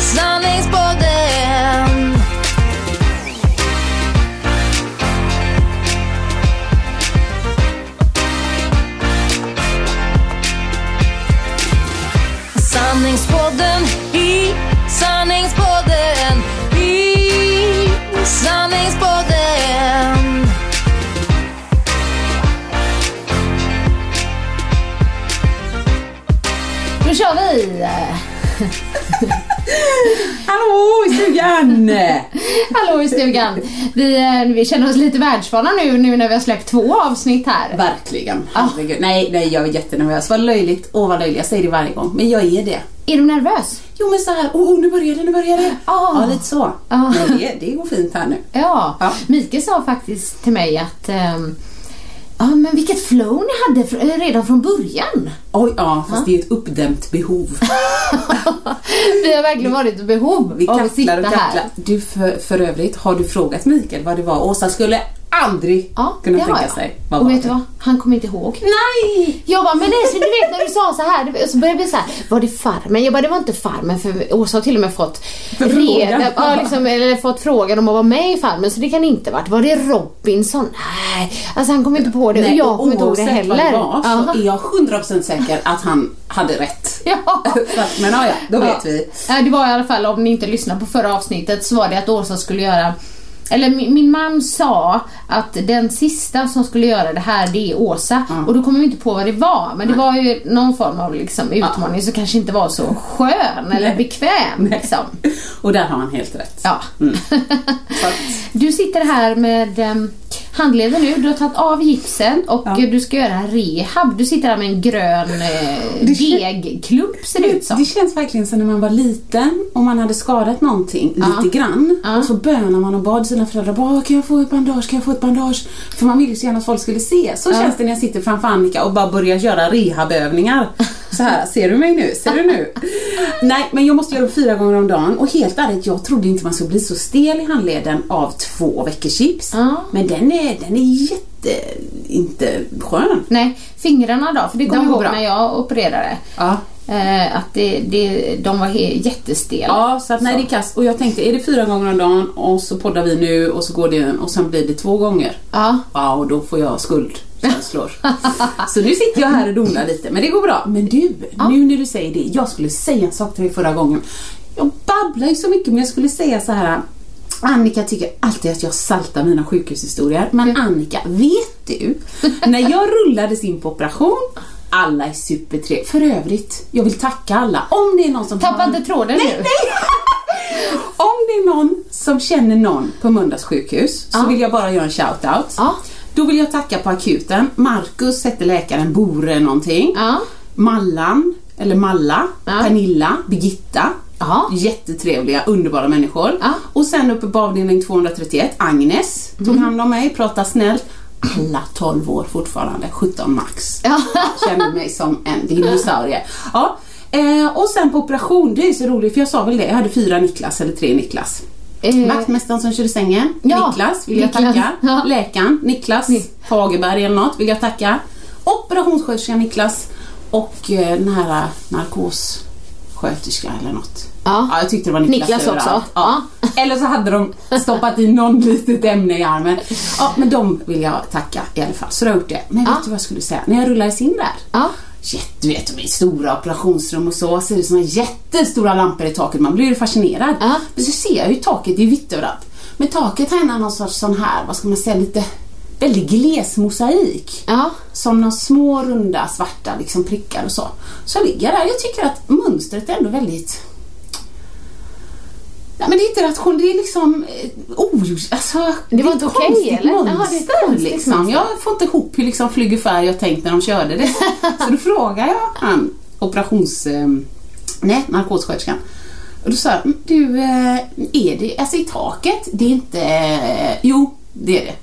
sanningspodden. Sanningspodden i sanningspodden i sanningspodden. Nu kör vi! Hallå i stugan! Hallå i stugan. Vi, eh, vi känner oss lite världsvana nu, nu när vi har släppt två avsnitt här. Verkligen, herregud. Nej, nej, jag är jättenervös. Vad löjligt, åh vad löjligt. Jag säger det varje gång, men jag är det. Är du nervös? Jo men så här, oh nu börjar det, nu börjar det. Ah. Ja, lite så. Ah. Men det, det går fint här nu. Ja. Ja. Mikael sa faktiskt till mig att ehm, Ja men vilket flow ni hade eh, redan från början. Oj, ja, fast det är ett uppdämt behov. Vi har verkligen varit i behov Vi av att sitta och kacklar. här. Du, för, för övrigt, har du frågat Mikael vad det var? Åsa skulle aldrig Ja, kunna det har tänka jag. sig. Vad och vet du vad? Han kommer inte ihåg. Nej! Jag bara, men det är så, du vet när du sa så här, det- så började det bli så här, var det Farmen? Jag bara, det var inte Farmen för Åsa har till och med fått reda- ja, liksom, eller fått frågan om att vara med i Farmen så det kan inte varit. Var det Robinson? Nej, alltså han kommer inte på det och Nej, jag kommer inte ihåg det oavsett vad heller. det var så är jag 100% säker att han hade rätt. Ja. Men ja, då vet Ja. vi. Det var i alla fall, om ni inte lyssnade på förra avsnittet, så var det att Åsa skulle göra eller min, min man sa att den sista som skulle göra det här, det är Åsa. Och då kommer vi inte på vad det var. Men det var ju någon form av liksom, utmaning som kanske inte var så skön eller Nej. bekväm. Liksom. Och där har han helt rätt. Ja. Att, Du sitter här med um, handleden nu, du har tagit av gipsen och Ja. du ska göra rehab. Du sitter här med en grön eh, degklump ser det ut som. Det känns verkligen som när man var liten och man hade skadat någonting Ja. lite grann Ja. och så bönar man och bad sina föräldrar bara kan jag få ett bandage, kan jag få ett bandage? För man ville ju så gärna att folk skulle se. Så Ja. känns det när jag sitter framför Annika och bara börjar göra rehabövningar. Så här, ser du mig nu? Ser du nu? Nej, men jag måste göra det fyra gånger om dagen och helt ärligt, jag trodde inte man skulle bli så stel i handleden av två veckors chips. Men den är, den är jätte, inte skön. Nej, fingrarna då? För det kommer jag ihåg bra. när jag opererade. Ja. Eh, att det, det, de var jättestela. Ja, så att nej det är kast. Och jag tänkte, är det fyra gånger om dagen och så poddar vi nu och så går det en och sen blir det två gånger. Ja. Ja, och då får jag skuldkänslor. så nu sitter jag här och donar lite, men det går bra. Men du, nu när du säger det. Jag skulle säga en sak till dig förra gången. Jag babblar ju så mycket, men jag skulle säga så här. Annika tycker alltid att jag saltar mina sjukhushistorier. Men Annika, vet du? När jag rullades in på operation alla är supertrevliga. För övrigt, jag vill tacka alla. Om det är någon som Tappa inte tråden Nej, nu. nej! Om det är någon som känner någon på Mölndals sjukhus så Ja. vill jag bara göra en shout-out. Ja. Då vill jag tacka på akuten. Marcus hette läkaren, Bore någonting. Ja. Mallan, eller Malla. Pernilla, Birgitta. Ja. Jättetrevliga, underbara människor. Ja. Och sen uppe på avdelning 231, Agnes Mm. tog hand om mig, pratade snällt. Alla 12 år fortfarande, 17 max. Ja. Kände mig som en dinosaurie. Ja. Eh, och sen på operation, det är så roligt för jag sa väl det, jag hade fyra Niklas eller tre Niklas. Eh, Vaktmästaren som körde sängen, Ja, Niklas vill jag Niklas. tacka. Ja. Läkaren, Niklas Ni- Fagerberg eller något vill jag tacka. Operationssköterskan Niklas och eh, den här narkossköterska eller något. Ja. Ja, jag tyckte det var Niklas, Niklas också. Ja. Eller så hade de stoppat i någon litet ämne i armen. Ja, men de vill jag tacka i alla fall. Så då har jag gjort det. Men vet Ja. du vad jag skulle säga? När jag rullades in där. Ja. Jätte, du vet, de är stora operationsrum och så. Så är det såna jättestora lampor i taket. Man blir ju fascinerad. Ja. Men så ser jag ju taket, det är vitt överallt. Men taket har någon sorts sån här, vad ska man säga, lite väldigt gles mosaik. Ja. Som några små runda svarta liksom prickar och så. Så ligger där. Jag tycker att mönstret är ändå väldigt Nej men det är inte rationellt, det är liksom ogjort. Alltså, Det var inte okej, eller? Det är konstigt liksom. Jag får inte ihop hur liksom flyger färg jag tänkt när de körde det. Så då frågar jag han, operations... Eh, nej, narkossköterskan. Och då sa jag, "Mm, du, eh, är det, alltså i taket, det är inte... Jo, det är det.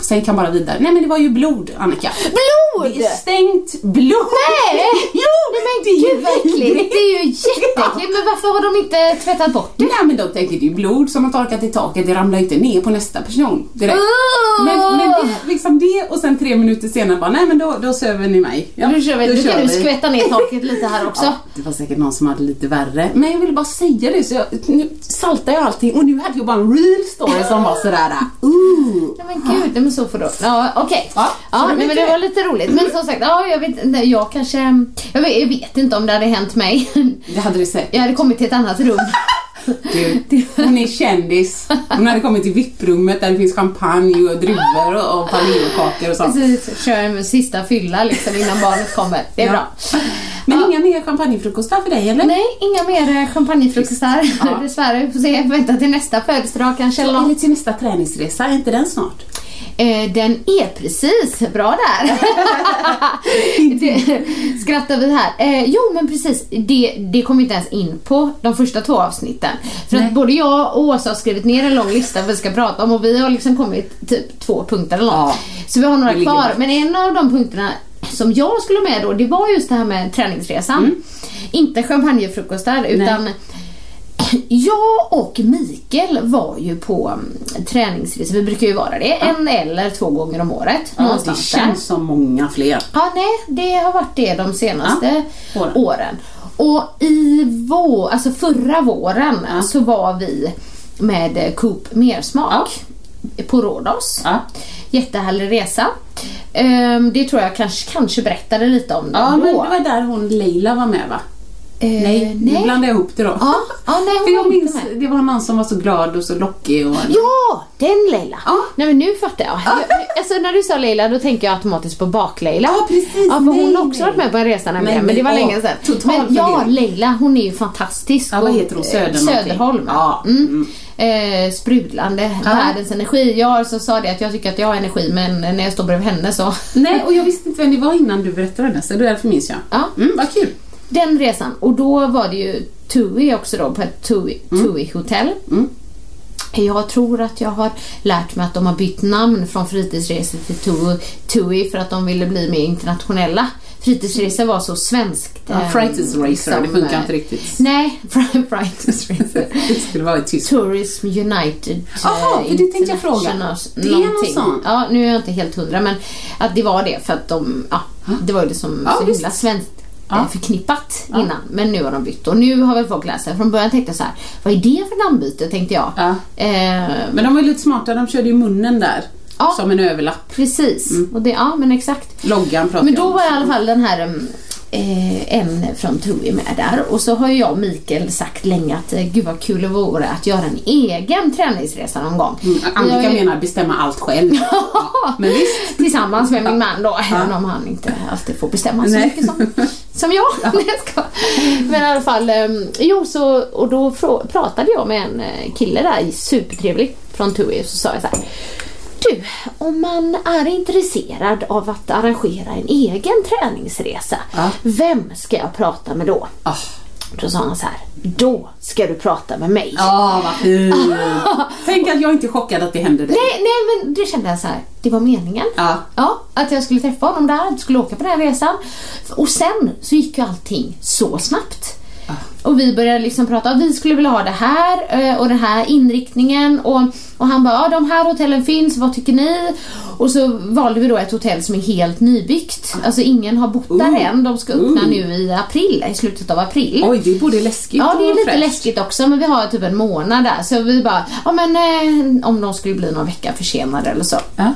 Sen kan bara vidare. Nej men det var ju blod, Annika. Blod! Det är stängt blod! Nej! jo! Nej men det är ju gud vad äckligt! Det är ju jätteäckligt. Men varför har de inte tvättat bort det? Nej men de tänker det är ju blod som har torkat i taket, det ramlar inte ner på nästa person direkt. Oh! Men, men det, liksom det och sen tre minuter senare bara, nej men då, då söver ni mig. Ja, Nu kör vi. Då kan du vi. skvätta ner taket lite här också. Ja, det var säkert någon som hade lite värre. Men jag ville bara säga det så jag, nu saltar jag allting och nu hade jag bara en real story som var sådär, uh. Nej men gud, så får du. Ja, okej. Ja, Ja, vet men det var lite roligt. Men som sagt, ja, jag vet jag kanske... Jag vet, jag vet inte om det hade hänt mig. Det hade det säkert. Jag hade kommit till ett annat rum. Du, hon är kändis. Hon hade kommit till VIP-rummet där det finns champagne och druvor och, och vaniljkakor och sånt. Precis, kör en sista fylla liksom innan barnet kommer. Det är Ja. bra. Men Ja. inga mer champagnefrukostar för dig eller? Nej, inga mer eh, champagnefrukostar. Ja. Dessvärre. Vi får se. Vänta till nästa födelsedag kanske. Eller till nästa träningsresa, är inte den snart? Eh, den är precis. Bra där. det, skrattar vi här. Eh, jo men precis, det, det kom inte ens in på de första två avsnitten. För Nej. att både jag och Åsa har skrivit ner en lång lista vad vi ska prata om och vi har liksom kommit typ två punkter eller något. Ja. Så vi har några kvar. Men en av de punkterna som jag skulle med då, det var just det här med träningsresan. Mm. Inte champagnefrukostar utan jag och Mikael var ju på mm, träningsresa, vi brukar ju vara det, en eller två gånger om året. Ja, det där. känns som många fler. Ja, nej, det har varit det de senaste Ja, åren. åren. Och i vår, alltså förra våren så var vi med Coop Mersmak på Rhodos. Ja. Jättehärlig resa. Ehm, det tror jag kanske, kanske berättade lite om Ja, då. men det var där hon Leila var med va? Eh, Nej, nu nej. blandade jag ihop det då. Ja, ja nej, För jag minns, med. det var någon som var så glad och så lockig och... Ja, den Leila. Ja. Nej men nu fattar jag. jag. Alltså när du sa Leila då tänker jag automatiskt på bak-Leila. Ja, precis. Ja, för hon har också nej. varit med på en resa nämligen. Nej, men det var men, länge åh, sedan. total men ja. Leila hon är ju fantastisk. Ja, vad heter hon? eh, Söder? Söderholm. Ja, Mm. Eh, sprudlande, världens energi. Jag så sa det att jag tycker att jag har energi men när jag står bredvid henne så... Nej, och jag visste inte vem det var innan du berättade det, så därför minns jag. Ja. Mm, vad kul. Den resan. Och då var det ju TUI också då på ett TUI, TUI hotell. Mm. Jag tror att jag har lärt mig att de har bytt namn från fritidsresor till TUI, TUI för att de ville bli mer internationella. Fritidsresor var så svenskt. Ja, eh, Frightis Racer, det funkar eh, inte riktigt. Nej, Frightis Racer. Det skulle vara i tyst. Tourism United. Jaha, eh, för det tänkte jag fråga. Det är sån. Ja, nu är jag inte helt hundra men att det var det för att de, ja, det var ju det som Ja, så himla svenskt Ja. eh, förknippat innan. Men nu har de bytt och nu har väl folk läst det. Från början tänkte jag så här, vad är det för namnbyte tänkte jag. Ja. Eh, Men de var ju lite smarta, de körde ju munnen där. Ja. Som en överlapp. precis, och det, ja men exakt. Loggan pratar Men jag då var i alla fall den här um, eh, en från TUI med där och så har jag och Mikael sagt länge att eh, gud vad kul det vore att göra en egen träningsresa någon gång. Mm, Annika ju- menar bestämma allt själv. ja, men visst. Tillsammans med min man då, även om han inte alltid får bestämma så mycket som, som jag. Jag skojar. Men i alla fall, um, jo så, och då pratade jag med en eh, kille där, supertrevlig, från TUI och så sa jag så här. Du, om man är intresserad av att arrangera en egen träningsresa, Ja. vem ska jag prata med då? Ah. Då sa han så här, då ska du prata med mig. Ja, vad fint. Tänk att jag inte är chockad att det hände dig. Nej, nej men det kände jag så här, det var meningen. Ja. Ja, att jag skulle träffa honom där, skulle åka på den här resan. Och sen så gick ju allting så snabbt. Och vi började liksom prata, vi skulle vilja ha det här eh, och den här inriktningen och, och han bara, ja de här hotellen finns, vad tycker ni? Och så valde vi då ett hotell som är helt nybyggt. Alltså ingen har bott där Uh. än, de ska öppna Uh. nu i april, i slutet av april. Oj, det är både läskigt Ja, det är lite fräscht. läskigt också men vi har typ en månad där så vi bara, ja men eh, om de skulle bli någon vecka försenade eller så. Ja.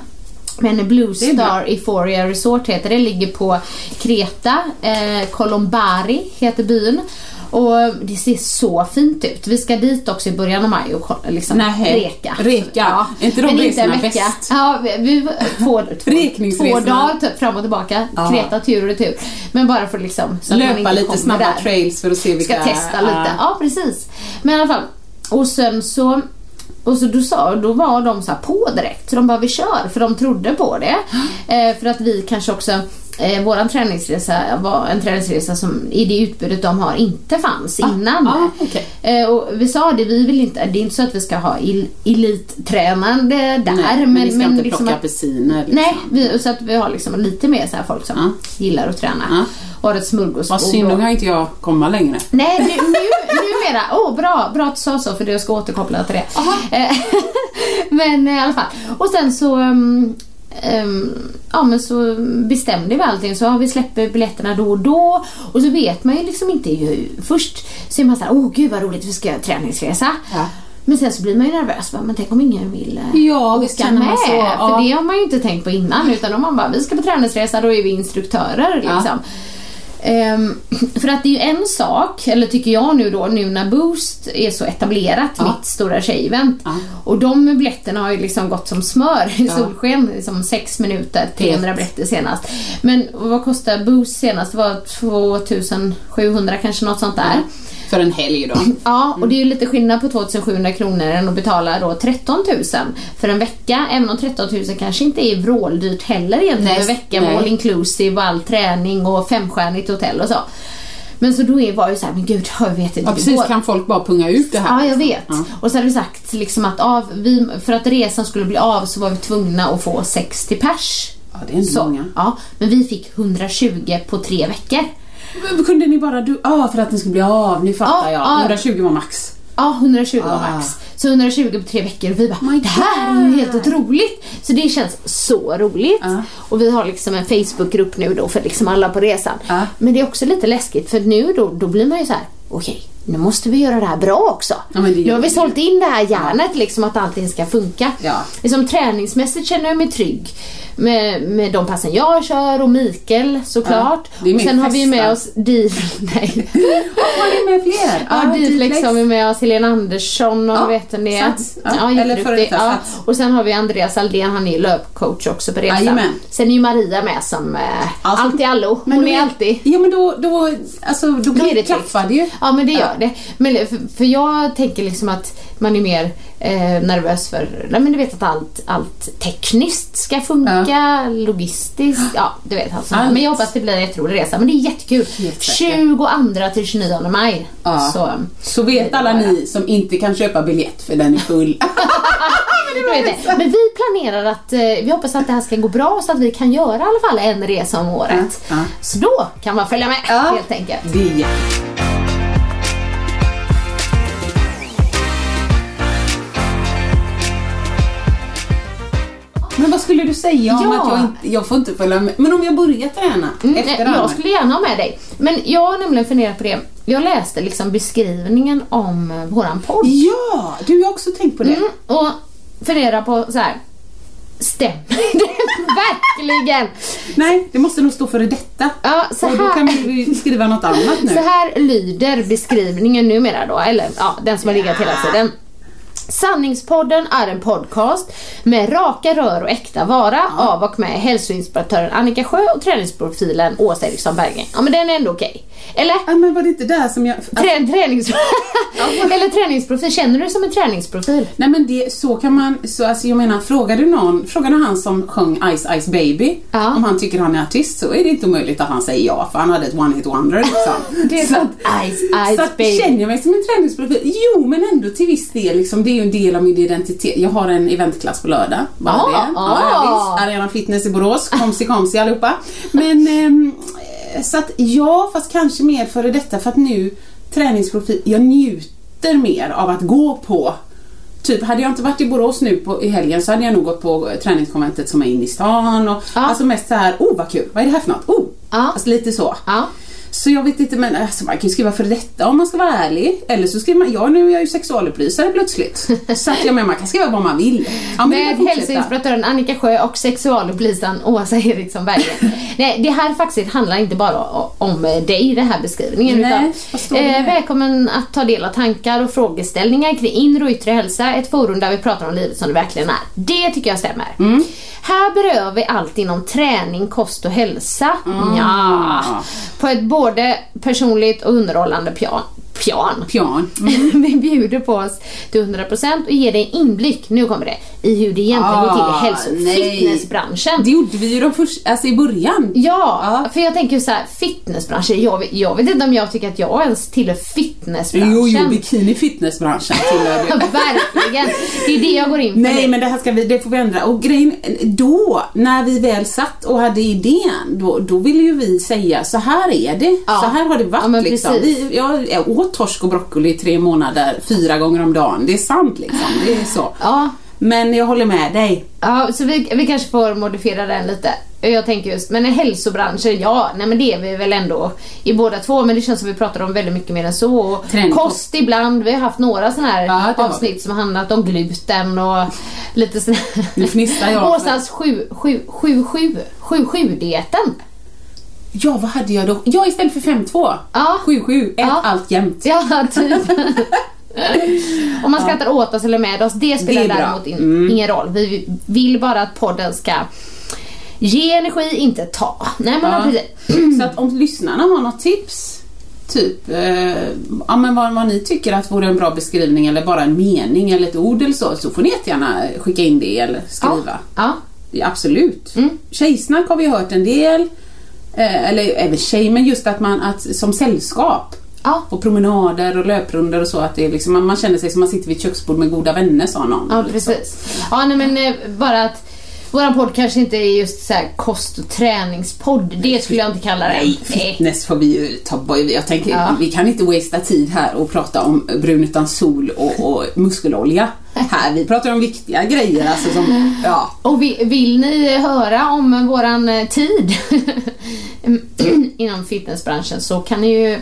Men Blue. Star Euphoria Resort heter det, ligger på Kreta, eh, Colombari heter byn. Och det ser så fint ut. Vi ska dit också i början av maj och liksom Nähä. reka. Reka. Är inte de men inte resorna vecka. bäst? Ja, vi, vi två, två, dagar typ fram och tillbaka. Ja. Kreta tur och retur. Men bara för liksom så att man Löpa inte lite snabba där. trails för att se vilka... Ska testa lite. Ja. Ja, precis. Men i alla fall. Och sen så och så då, sa, då var de så här på direkt. Så de bara, vi kör. För de trodde på det. Eh, för att vi kanske också, eh, våran träningsresa var en träningsresa som i det utbudet de har inte fanns innan. ah, okej. eh, och vi sa det, vi vill inte, det är inte så att vi ska ha il, elittränande där. Nej, men, men vi ska inte liksom plocka apelsiner. Liksom. Nej, vi, så att vi har liksom lite mer så här folk som Ja. gillar att träna. Har ett smörgåsbord. Vad synd, då kan inte jag komma längre. Nej, nu, nu, numera. Åh, oh, bra, bra att du sa så för jag ska återkoppla till det. Eh, Men i alla fall. Och sen så um, Ja men så bestämde vi allting så ja, vi släpper biljetterna då och då och så vet man ju liksom inte ju. Först så är man såhär, åh gud vad roligt vi ska göra träningsresa. Ja. Men sen så blir man ju nervös, men tänk om ingen vill eh, Ja, åka med. så, ja. För det har man ju inte tänkt på innan utan då man bara, vi ska på träningsresa, då är vi instruktörer liksom. Ehm, för att det är ju en sak, eller tycker jag nu då, nu när Boost är så etablerat, Ja. mitt stora tjejevent. Ja. Och de biljetterna har ju liksom gått som smör i Ja. solsken, liksom sex minuter, 300 biljetter senast. Men vad kostar Boost senast? Det var 2700 kanske, något sånt där. För en helg då. Ja, och det är ju lite skillnad på 2700 kronor än att betala då 13 000 för en vecka. Även om 13 000 kanske inte är vråldyrt heller egentligen Nej, veckan med all inclusive och all träning och femstjärnigt hotell och så. Men så då är- var ju så här, men gud, jag vet inte. Ja, precis. går- Kan folk bara punga ut det här? Ja, jag vet. Ja. Och så hade vi sagt liksom att av, vi, för att resan skulle bli av så var vi tvungna att få 60 pers. Ja, det är inte Så, många. ja, men vi fick 120 på tre veckor. Men Kunde ni bara du... Ja, för att den skulle bli av. Nu fattar Ja, jag. ja. 120 var max. Ja, 120 var Ah. max. Så 120 på tre veckor och vi bara, My det här är ju helt otroligt. Så det känns så roligt. Ja. Och vi har liksom en Facebookgrupp nu då för liksom alla på resan. Ja. Men det är också lite läskigt för nu då, då blir man ju så här: okej, nu måste vi göra det här bra också. Ja, men nu har vi sålt in det här järnet liksom att allting ska funka. Ja. Liksom träningsmässigt känner jag mig trygg med, med de passen jag kör och Mikael såklart. Ja, och sen har vi med festa. oss Div... Nej. Har ni med fler? Ja, Diflex Diflex. har vi med oss, Helena Andersson och Ja, vet ni det. Sats. Ja, Ja, eller före ja. Och sen har vi Andreas Aldén, han är löpcoach också på resan. Jajamän. Sen är ju Maria med som eh, Alltså, allt i allo. Men Hon då är alltid Ja, men då, då, alltså, då, då är det tryggt. det ju. Ja men det gör Ja. Det. Men för, för jag tänker liksom att man är mer eh, nervös för, nej men du vet att allt, allt tekniskt ska funka, logistiskt, ja du vet alltså. Allt. Men jag hoppas det blir en jätterolig resa. Men det är jättekul. Helt säkert. 22 till 29 maj. Ja. Så, Så vet alla ni som inte kan köpa biljett för den är full. Men vi planerar att, eh, vi hoppas att det här ska gå bra så att vi kan göra i alla fall en resa om året. Ja, ja. Så då kan man följa med helt enkelt. Det Men vad skulle du säga om Ja. att jag inte, jag får inte följa med? Men om jag börjar träna Mm, efter jag skulle gärna ha med dig. Men jag har nämligen funderat på det. Jag läste liksom beskrivningen om eh, våran podd. Ja, du har också tänkt på det. Mm, och funderar på så här. Stämmer det verkligen? Nej, det måste nog stå före detta. Ja, så Och då här- kan vi skriva något annat nu. Så här lyder beskrivningen numera då, eller ja, den som har legat hela tiden. Sanningspodden är en podcast med raka rör och äkta vara av och med hälsoinspiratören Annika Sjö och träningsprofilen Åsa Eriksson Berggren. Ja men den är ändå okej. Eller? Ja, men var det inte där som jag... Alltså, Trä, tränings... Eller träningsprofil, känner du dig som en träningsprofil? Nej men det, så kan man, så alltså jag menar frågar du någon, frågar du han som sjöng Ice Ice Baby Ja. om han tycker han är artist så är det inte omöjligt att han säger ja för han hade ett one hit wonder liksom. Det är så sant. Ice, ice så att, baby. känner jag mig som en träningsprofil? Jo men ändå till viss del liksom, det ju en del av min identitet. Jag har en eventklass på lördag, bara Ah, det. Ja, ja, ah. visst. Arena Fitness i Borås, komsi komsi allihopa. Men ehm, så att ja, fast kanske mer före detta för att nu träningsprofil, jag njuter mer av att gå på Typ, hade jag inte varit i Borås nu på, i helgen så hade jag nog gått på träningskonventet som är inne i stan och Ja. alltså mest så här, oh vad kul, vad är det här för något? Oh! Ja. Alltså lite så. Så jag vet inte, men alltså, man kan ju skriva för detta om man ska vara ärlig. Eller så skriver man, ja nu är jag ju sexualupplysare plötsligt. Så att jag menar, man kan skriva vad man vill. Ja, Med hälsoinspiratören Annika Sjö och sexualupplysaren Åsa Eriksson Berggren. Nej, det här faktiskt handlar inte bara om dig, den här beskrivningen. Nej, utan, eh, välkommen att ta del av tankar och frågeställningar kring inre och yttre hälsa. Ett forum där vi pratar om livet som det verkligen är. Det tycker jag stämmer. Mm. Här berör vi allt inom träning, kost och hälsa. Mm. Ja, på ett både både personligt och underhållande pian. pian. Pian. Vi bjuder på oss till 100% och ger dig en inblick, nu kommer det, i hur det egentligen går till i Ah, hälso och fitnessbranschen. Det gjorde vi ju de först, alltså i början. Ja, Ja. för jag tänker så här, fitnessbranschen, jag, jag vet inte om jag tycker att jag ens tillhör fitnessbranschen. Jo, jo, bikini fitnessbranschen tillhör du. Verkligen, det är det jag går in för Nej men det här ska vi, det får vi ändra. Och grejen, då, när vi väl satt och hade idén, då, då ville ju vi säga så här är det. Ja. Så här har det varit Ja, men liksom. Vi, jag, jag åt torsk och broccoli i tre månader, fyra gånger om dagen. Det är sant liksom. Det är så. Ja, Men jag håller med dig. ja, så vi, vi kanske får modifiera den lite. Jag tänker just, men i hälsobranschen, ja, nej men det är vi väl ändå i båda två, men det känns som vi pratar om väldigt mycket mer än så. Och kost ibland, vi har haft några sådana här Ja, har avsnitt som handlat om gluten och lite sådana Nu fnissar jag. Åsans 7-7-7-7-dieten. Ja, vad hade jag då? Ja, istället för 5-2. Ja. 7-7, ett Ja. allt jämt. Ja, typ. Om man skrattar åt oss eller med oss, det spelar Det däremot in, ingen roll. Vi vill bara att podden ska ge energi, inte ta. Nej men Ja. precis. Så att om lyssnarna har något tips, typ eh, ja, men vad, vad ni tycker att vore en bra beskrivning eller bara en mening eller ett ord eller så, så får ni jättegärna skicka in det eller skriva. Ja. Ja, absolut. Mm. Tjejsnack har vi hört en del. Eh, eller även tjej, men just att man att, som sällskap. Ja. På promenader och löprundor och så att det är liksom, man, man känner sig som man sitter vid ett köksbord med goda vänner sa någon. Ja, liksom. precis. Ja, nej men eh, bara att våran podd kanske inte är just så här kost och träningspodd. Det skulle jag inte kalla det. Nej, fitness får vi ju ta bort. Jag tänker, Ja. vi kan inte wastea tid här och prata om brun utan sol och, och muskelolja. Här, vi pratar om viktiga grejer alltså som, ja. Och vi, vill ni höra om våran eh, tid inom fitnessbranschen så kan ni ju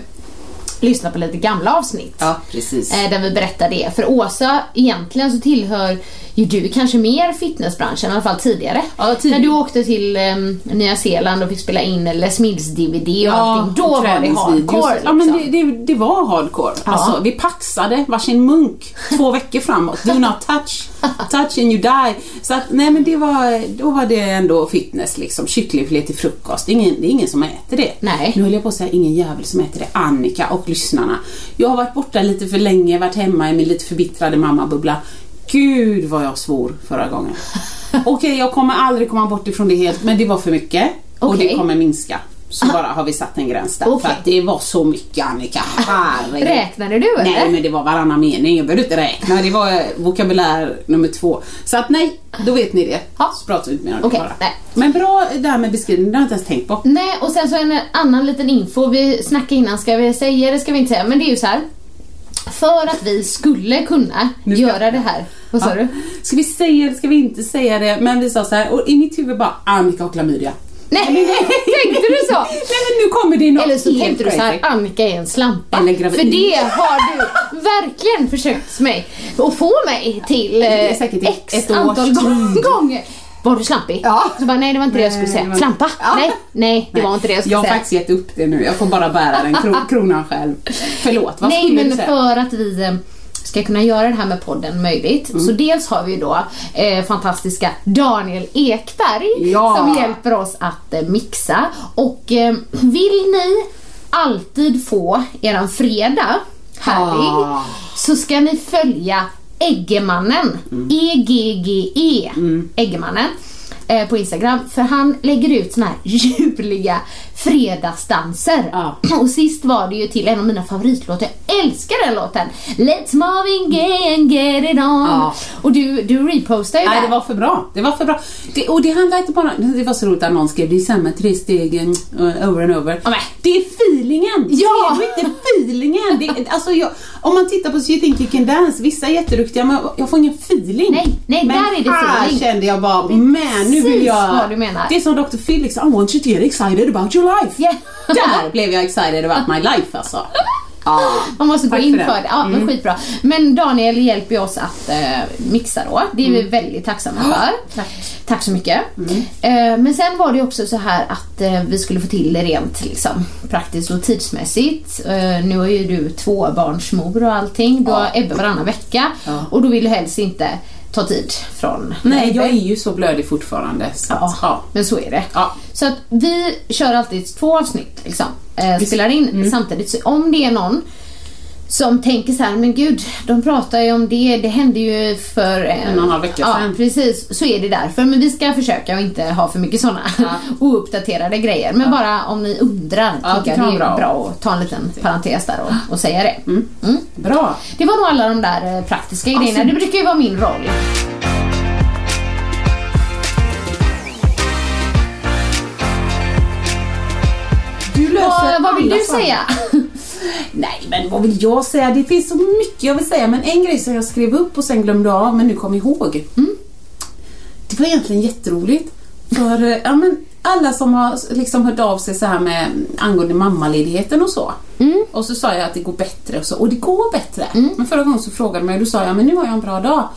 lyssna på lite gamla avsnitt. Ja, precis. Eh, Där vi berättar det. För Åsa, egentligen så tillhör ju du kanske mer fitnessbranschen, i alla fall tidigare. Ja, tid- När du åkte till em, Nya Zeeland och fick spela in Les Mills-DVD och allting, då var det hardcore. Ja, men liksom. det, det, det var hardcore. Ja. Alltså, vi paxade varsin munk två veckor framåt. Do not touch. Touch and you die. Så att, nej men det var, då var det ändå fitness liksom. Kycklingfilé till frukost. Det är ingen, det är ingen som äter det. Nej. Nu höll jag på att säga ingen jävel som äter det. Annika och lyssnarna. Jag har varit borta lite för länge, varit hemma i min lite förbittrade mammabubbla. Gud vad jag svor förra gången. Okej, jag kommer aldrig komma bort ifrån det helt, men det var för mycket. Och Okej. det kommer minska. Så bara har vi satt en gräns där. Okej. För att det var så mycket Annika. Herregud. Räknade du eller? Nej men det var varannan mening, jag behövde inte räkna. Det var eh, vokabulär nummer två. Så att nej, då vet ni det. Ja. Så pratar vi inte mer om det Okej, bara. nej. Men bra det här med beskrivningen, det har jag inte ens tänkt på. Nej, och sen så en annan liten info. Vi snackade innan, ska vi säga det ska vi inte säga, men det är ju så här. För att vi skulle kunna Nu göra det här. Vad sa Ja. du? Ska vi säga det, ska vi inte säga det? Men vi sa så här, och i mitt huvud bara Annika och klamydia. Nej, tänkte du så? Nej men nu kommer det något Eller så tänkte du så här. Annika är en slampa. Eller gravid. För det har du verkligen försökt mig att få mig till eh, x ett antal gånger. Var du slampig? Ja. Så bara, nej det var inte det jag skulle Nej, säga. var- Slampa? Ja. Nej, nej det var inte det jag skulle Jag har säga. faktiskt gett upp det nu, jag får bara bära den kro kronan själv. Förlåt, vad Nej skulle du men säga? för att vi eh, ska kunna göra det här med podden möjligt. Mm. Så dels har vi då eh, fantastiska Daniel Ekberg Ja. som hjälper oss att eh, mixa. Och eh, vill ni alltid få eran fredag härlig Ah. så ska ni följa Eggemannen. Mm. E-G-G-E. Eggemannen. Eh, på Instagram. För han lägger ut såna här ljuvliga fredagsdanser. Ja. Och sist var det ju till en av mina favoritlåtar. Jag älskar den låten. Let's Marvin Gaye and get it on. Ja. Och du, du repostar ju Nej, det var för bra. Det var för bra. Det, och det handlar inte bara... Det var så roligt att någon skrev det är samma tre stegen uh, over and over. Ja, men. Det är feelingen! Ja. Ser du inte feelingen. Det, alltså jag, om man tittar på So you think you can dance, vissa är jätteduktiga men jag får ingen feeling. Nej, nej, men där är det här feeling. kände jag bara, man nu vill jag... vad du menar. Det är som Dr. Phil liksom, I want you to get excited about your life. Yeah. Där blev jag excited about my life alltså. Ja. Man måste gå in för det. det. Ja, men skitbra. Men Daniel hjälper oss att eh, mixa då. Det är vi väldigt tacksamma för. Tack. Tack så mycket. Eh, men sen var det också så här att eh, vi skulle få till det rent liksom, praktiskt och tidsmässigt. Eh, nu är ju du tvåbarnsmor och allting. Du har Ebbe varannan vecka. Ja. Och då vill du helst inte ta tid från Nej, jag är ju så blödig fortfarande. Så Ja, att, ja. men så är det. Ja. Så att vi kör alltid två avsnitt liksom. Eh, spelar in Mm. samtidigt. Så om det är någon som tänker så här, men gud, de pratar ju om det, det hände ju för En och en halv vecka ja, sedan. precis. Så är det därför. Men vi ska försöka att inte ha för mycket sådana ouppdaterade grejer. Men bara om ni undrar, Ja, tycker det jag det är bra. bra. att ta en liten parentes där och, och säga det. Mm. Bra. Det var nog alla de där eh, praktiska grejerna. Alltså- Det brukar ju vara min roll. Du löser Vad, vad vill du säga? Nej, men vad vill jag säga? Det finns så mycket jag vill säga, men en grej som jag skrev upp och sen glömde av, men nu kom ihåg. Det var egentligen jätteroligt. För eh, ja, men alla som har liksom hört av sig så här med angående mammaledigheten och så. Och så sa jag att det går bättre och så, och det går bättre. Men förra gången så frågade mig och då sa jag, men nu har jag en bra dag.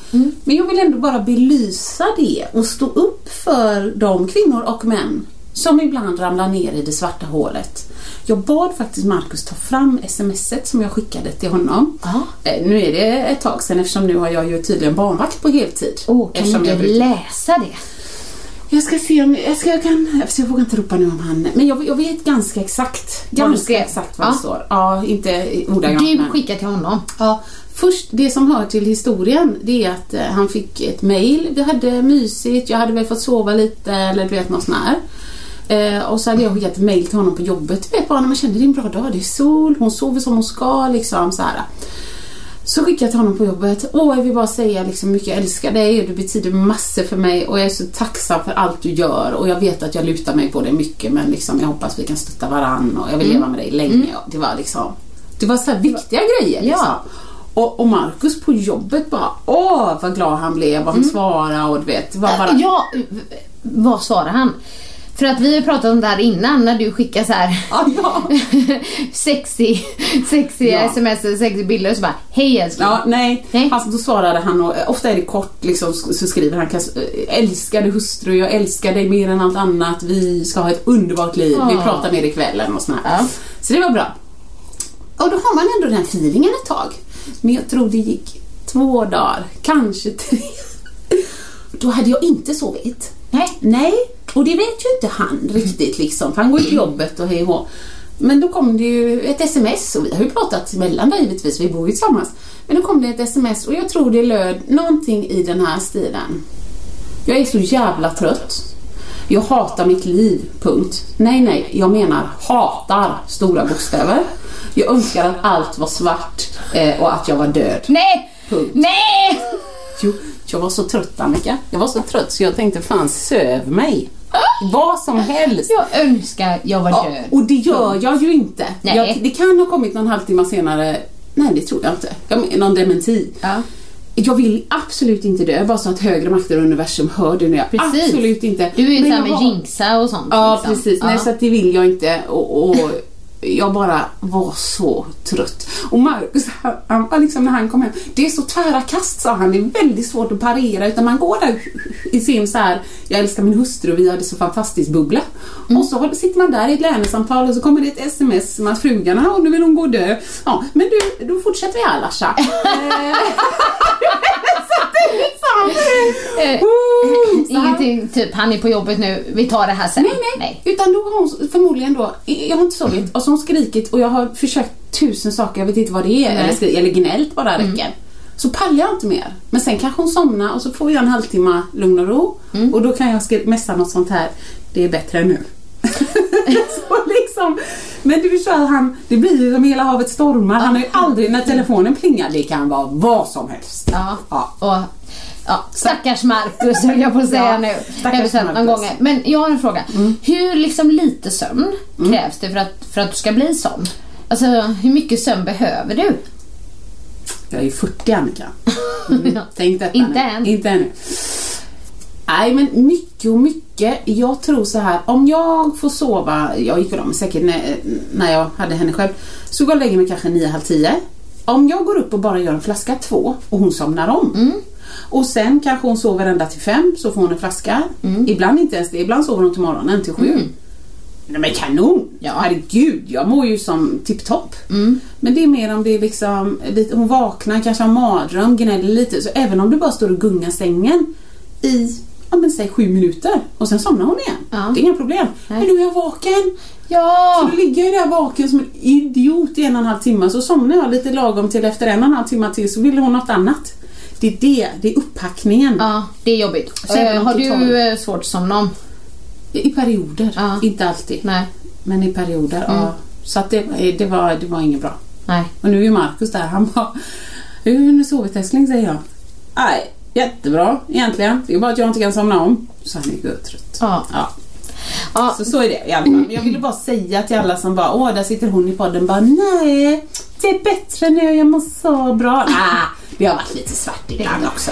Men jag vill ändå bara belysa det och stå upp för de kvinnor och män som ibland ramlar ner i det svarta hålet. Jag bad faktiskt Markus ta fram smset som jag skickade till honom. Ja. Eh, Nu är det ett tag sedan eftersom nu har jag ju tydligen barnvakt på heltid. Oh, kan du brukar- läsa det? jag ska se om jag, ska, jag kan, jag vågar inte ropa nu om han, men jag, jag vet ganska exakt. Ganska exakt vad Ja. det står. Ja, inte ordagrant Du skickar till honom. Ja, först, det som hör till historien, det är att eh, han fick ett mail. Vi hade mysigt, jag hade väl fått sova lite eller du vet något sånt här. Eh, och så hade jag skickat ett mail till honom på jobbet. Du vet bara när man känner det är en bra dag, det är sol, hon sover som hon ska liksom så här. Så skickade jag till honom på jobbet. Åh, jag vill bara säga liksom mycket jag älskar dig och du betyder massor för mig och jag är så tacksam för allt du gör och jag vet att jag lutar mig på dig mycket men liksom jag hoppas vi kan stötta varann och jag vill leva med dig länge. Och Det var liksom Det var så viktiga grejer liksom. Ja. Och, och Markus på jobbet bara åh vad glad han blev och han svarade och du vet. Var bara... Ja, vad svarar han? För att vi har pratat om det här innan när du skickar så här Ja, ja. sexy, sexy Ja. sms sexy bilder och så bara Hej älskling. Ja, nej. Nej. Alltså, då svarade han och eh, ofta är det kort liksom, så skriver han eh, älskade hustru, jag älskar dig mer än allt annat, vi ska ha ett underbart liv, vi Ja. pratar mer ikväll och sånt här. Ja. Så det var bra. Och då har man ändå den feelingen ett tag. Men jag tror det gick två dagar, kanske tre. Då hade jag inte sovit. Nej. Nej, och det vet ju inte han riktigt liksom. För han går ju till jobbet och hej och. Men då kom det ju ett sms och vi har ju pratat emellan där givetvis, vi bor ju tillsammans. Men då kom det ett sms och jag tror det löd någonting i den här stilen. Jag är så jävla trött. Jag hatar mitt liv, punkt. Nej, nej, jag menar hatar stora bokstäver. Jag önskar att allt var svart eh, och att jag var död. Nej! Punkt. Nej! Jo, jag var så trött Annika. Jag var så trött så jag tänkte fan söv mig. Vad som helst. Jag önskar jag var Ja, död. och det gör jag ju inte. Nej. Jag, det kan ha kommit någon halvtimme senare. Nej, det tror jag inte. Jag någon dementi. Ja. Jag vill absolut inte dö, bara så att högre makter och universum hör det nu. Absolut inte. Du är ju såhär med har- jinxa och sånt. Ja, liksom. precis. Nej, Ja. så att det vill jag inte. Och, och jag bara var så trött. Och Marcus, han, han liksom när han kom hem, det är så tvära kast sa han, det är väldigt svårt att parera utan man går där i sin så här, jag älskar min hustru och vi hade så fantastiskt bubbla. Mm. Och så sitter man där i ett lönesamtal och så kommer det ett sms med att frugan, ja nu vill hon gå och dö. Ja, men du, då fortsätter vi här Larsa. Eh. Eh. Ingenting, typ han är på jobbet nu, vi tar det här sen. Nej, nej, Utan då har hon förmodligen då, jag har inte sovit och så har hon skrikit och jag har försökt tusen saker, jag vet inte vad det är, Nej. eller, skri- eller gnällt bara räcker. Så pallar jag inte mer. Men sen kanske hon somnar och så får jag en halvtimme lugn och ro och då kan jag messa något sånt här, det är bättre nu. så liksom, men du förstår, han, det blir ju som hela havet stormar. Han har ju aldrig, när telefonen plingar, det kan vara vad som helst. Ja. Ja. Och, ja, stackars Marcus höll jag på att säga Ja, nu. Stackars sett någon gånger. Men jag har en fråga. Hur liksom lite sömn krävs det för att, för att du ska bli sån? Alltså hur mycket sömn behöver du? Jag är ju 40 Annika. Mm. Tänk detta Inte nu. än. Inte ännu. Nej men mycket och mycket. Jag tror så här. Om jag får sova, jag gick la mig säkert när, när jag hade henne själv. Så går jag och lägger mig kanske 9, halv 10. Om jag går upp och bara gör en flaska två och hon somnar om. Mm. Och sen kanske hon sover ända till fem så får hon en flaska. Mm. Ibland inte ens det. Ibland sover hon till morgonen till sju. Nej men kanon! Ja. Herregud, jag mår ju som tipptopp. Mm. Men det är mer om det är liksom, hon vaknar, kanske har mardröm, gnäller lite. Så även om du bara står och gungar sängen i, ja men säg sju minuter och sen somnar hon igen. Ja. Det är inga problem. Men nu är jag vaken. Ja! Så då ligger jag där vaken som en idiot i en och en halv timme. Så somnar jag lite lagom till efter en och en halv timme till så vill hon något annat. Det är det, det är upphackningen. Ja, det är jobbigt. Eh, har du eh, svårt att somna om? I perioder, Ja. inte alltid. Nej. Men i perioder, ja. Så att det, det, var, det var inget bra. Nej. Och nu är ju Markus där, han bara Hur har ni sovit älskling? säger jag. Nej, jättebra egentligen. Det är bara att jag inte kan somna om. Så han är ju trött. Ja. Ja. Ja. Så så är det i alla fall. Men jag ville bara säga till alla som bara Åh, där sitter hon i podden bara Nej, det är bättre nu, jag mår så bra. Ah, det har varit lite svart ibland också.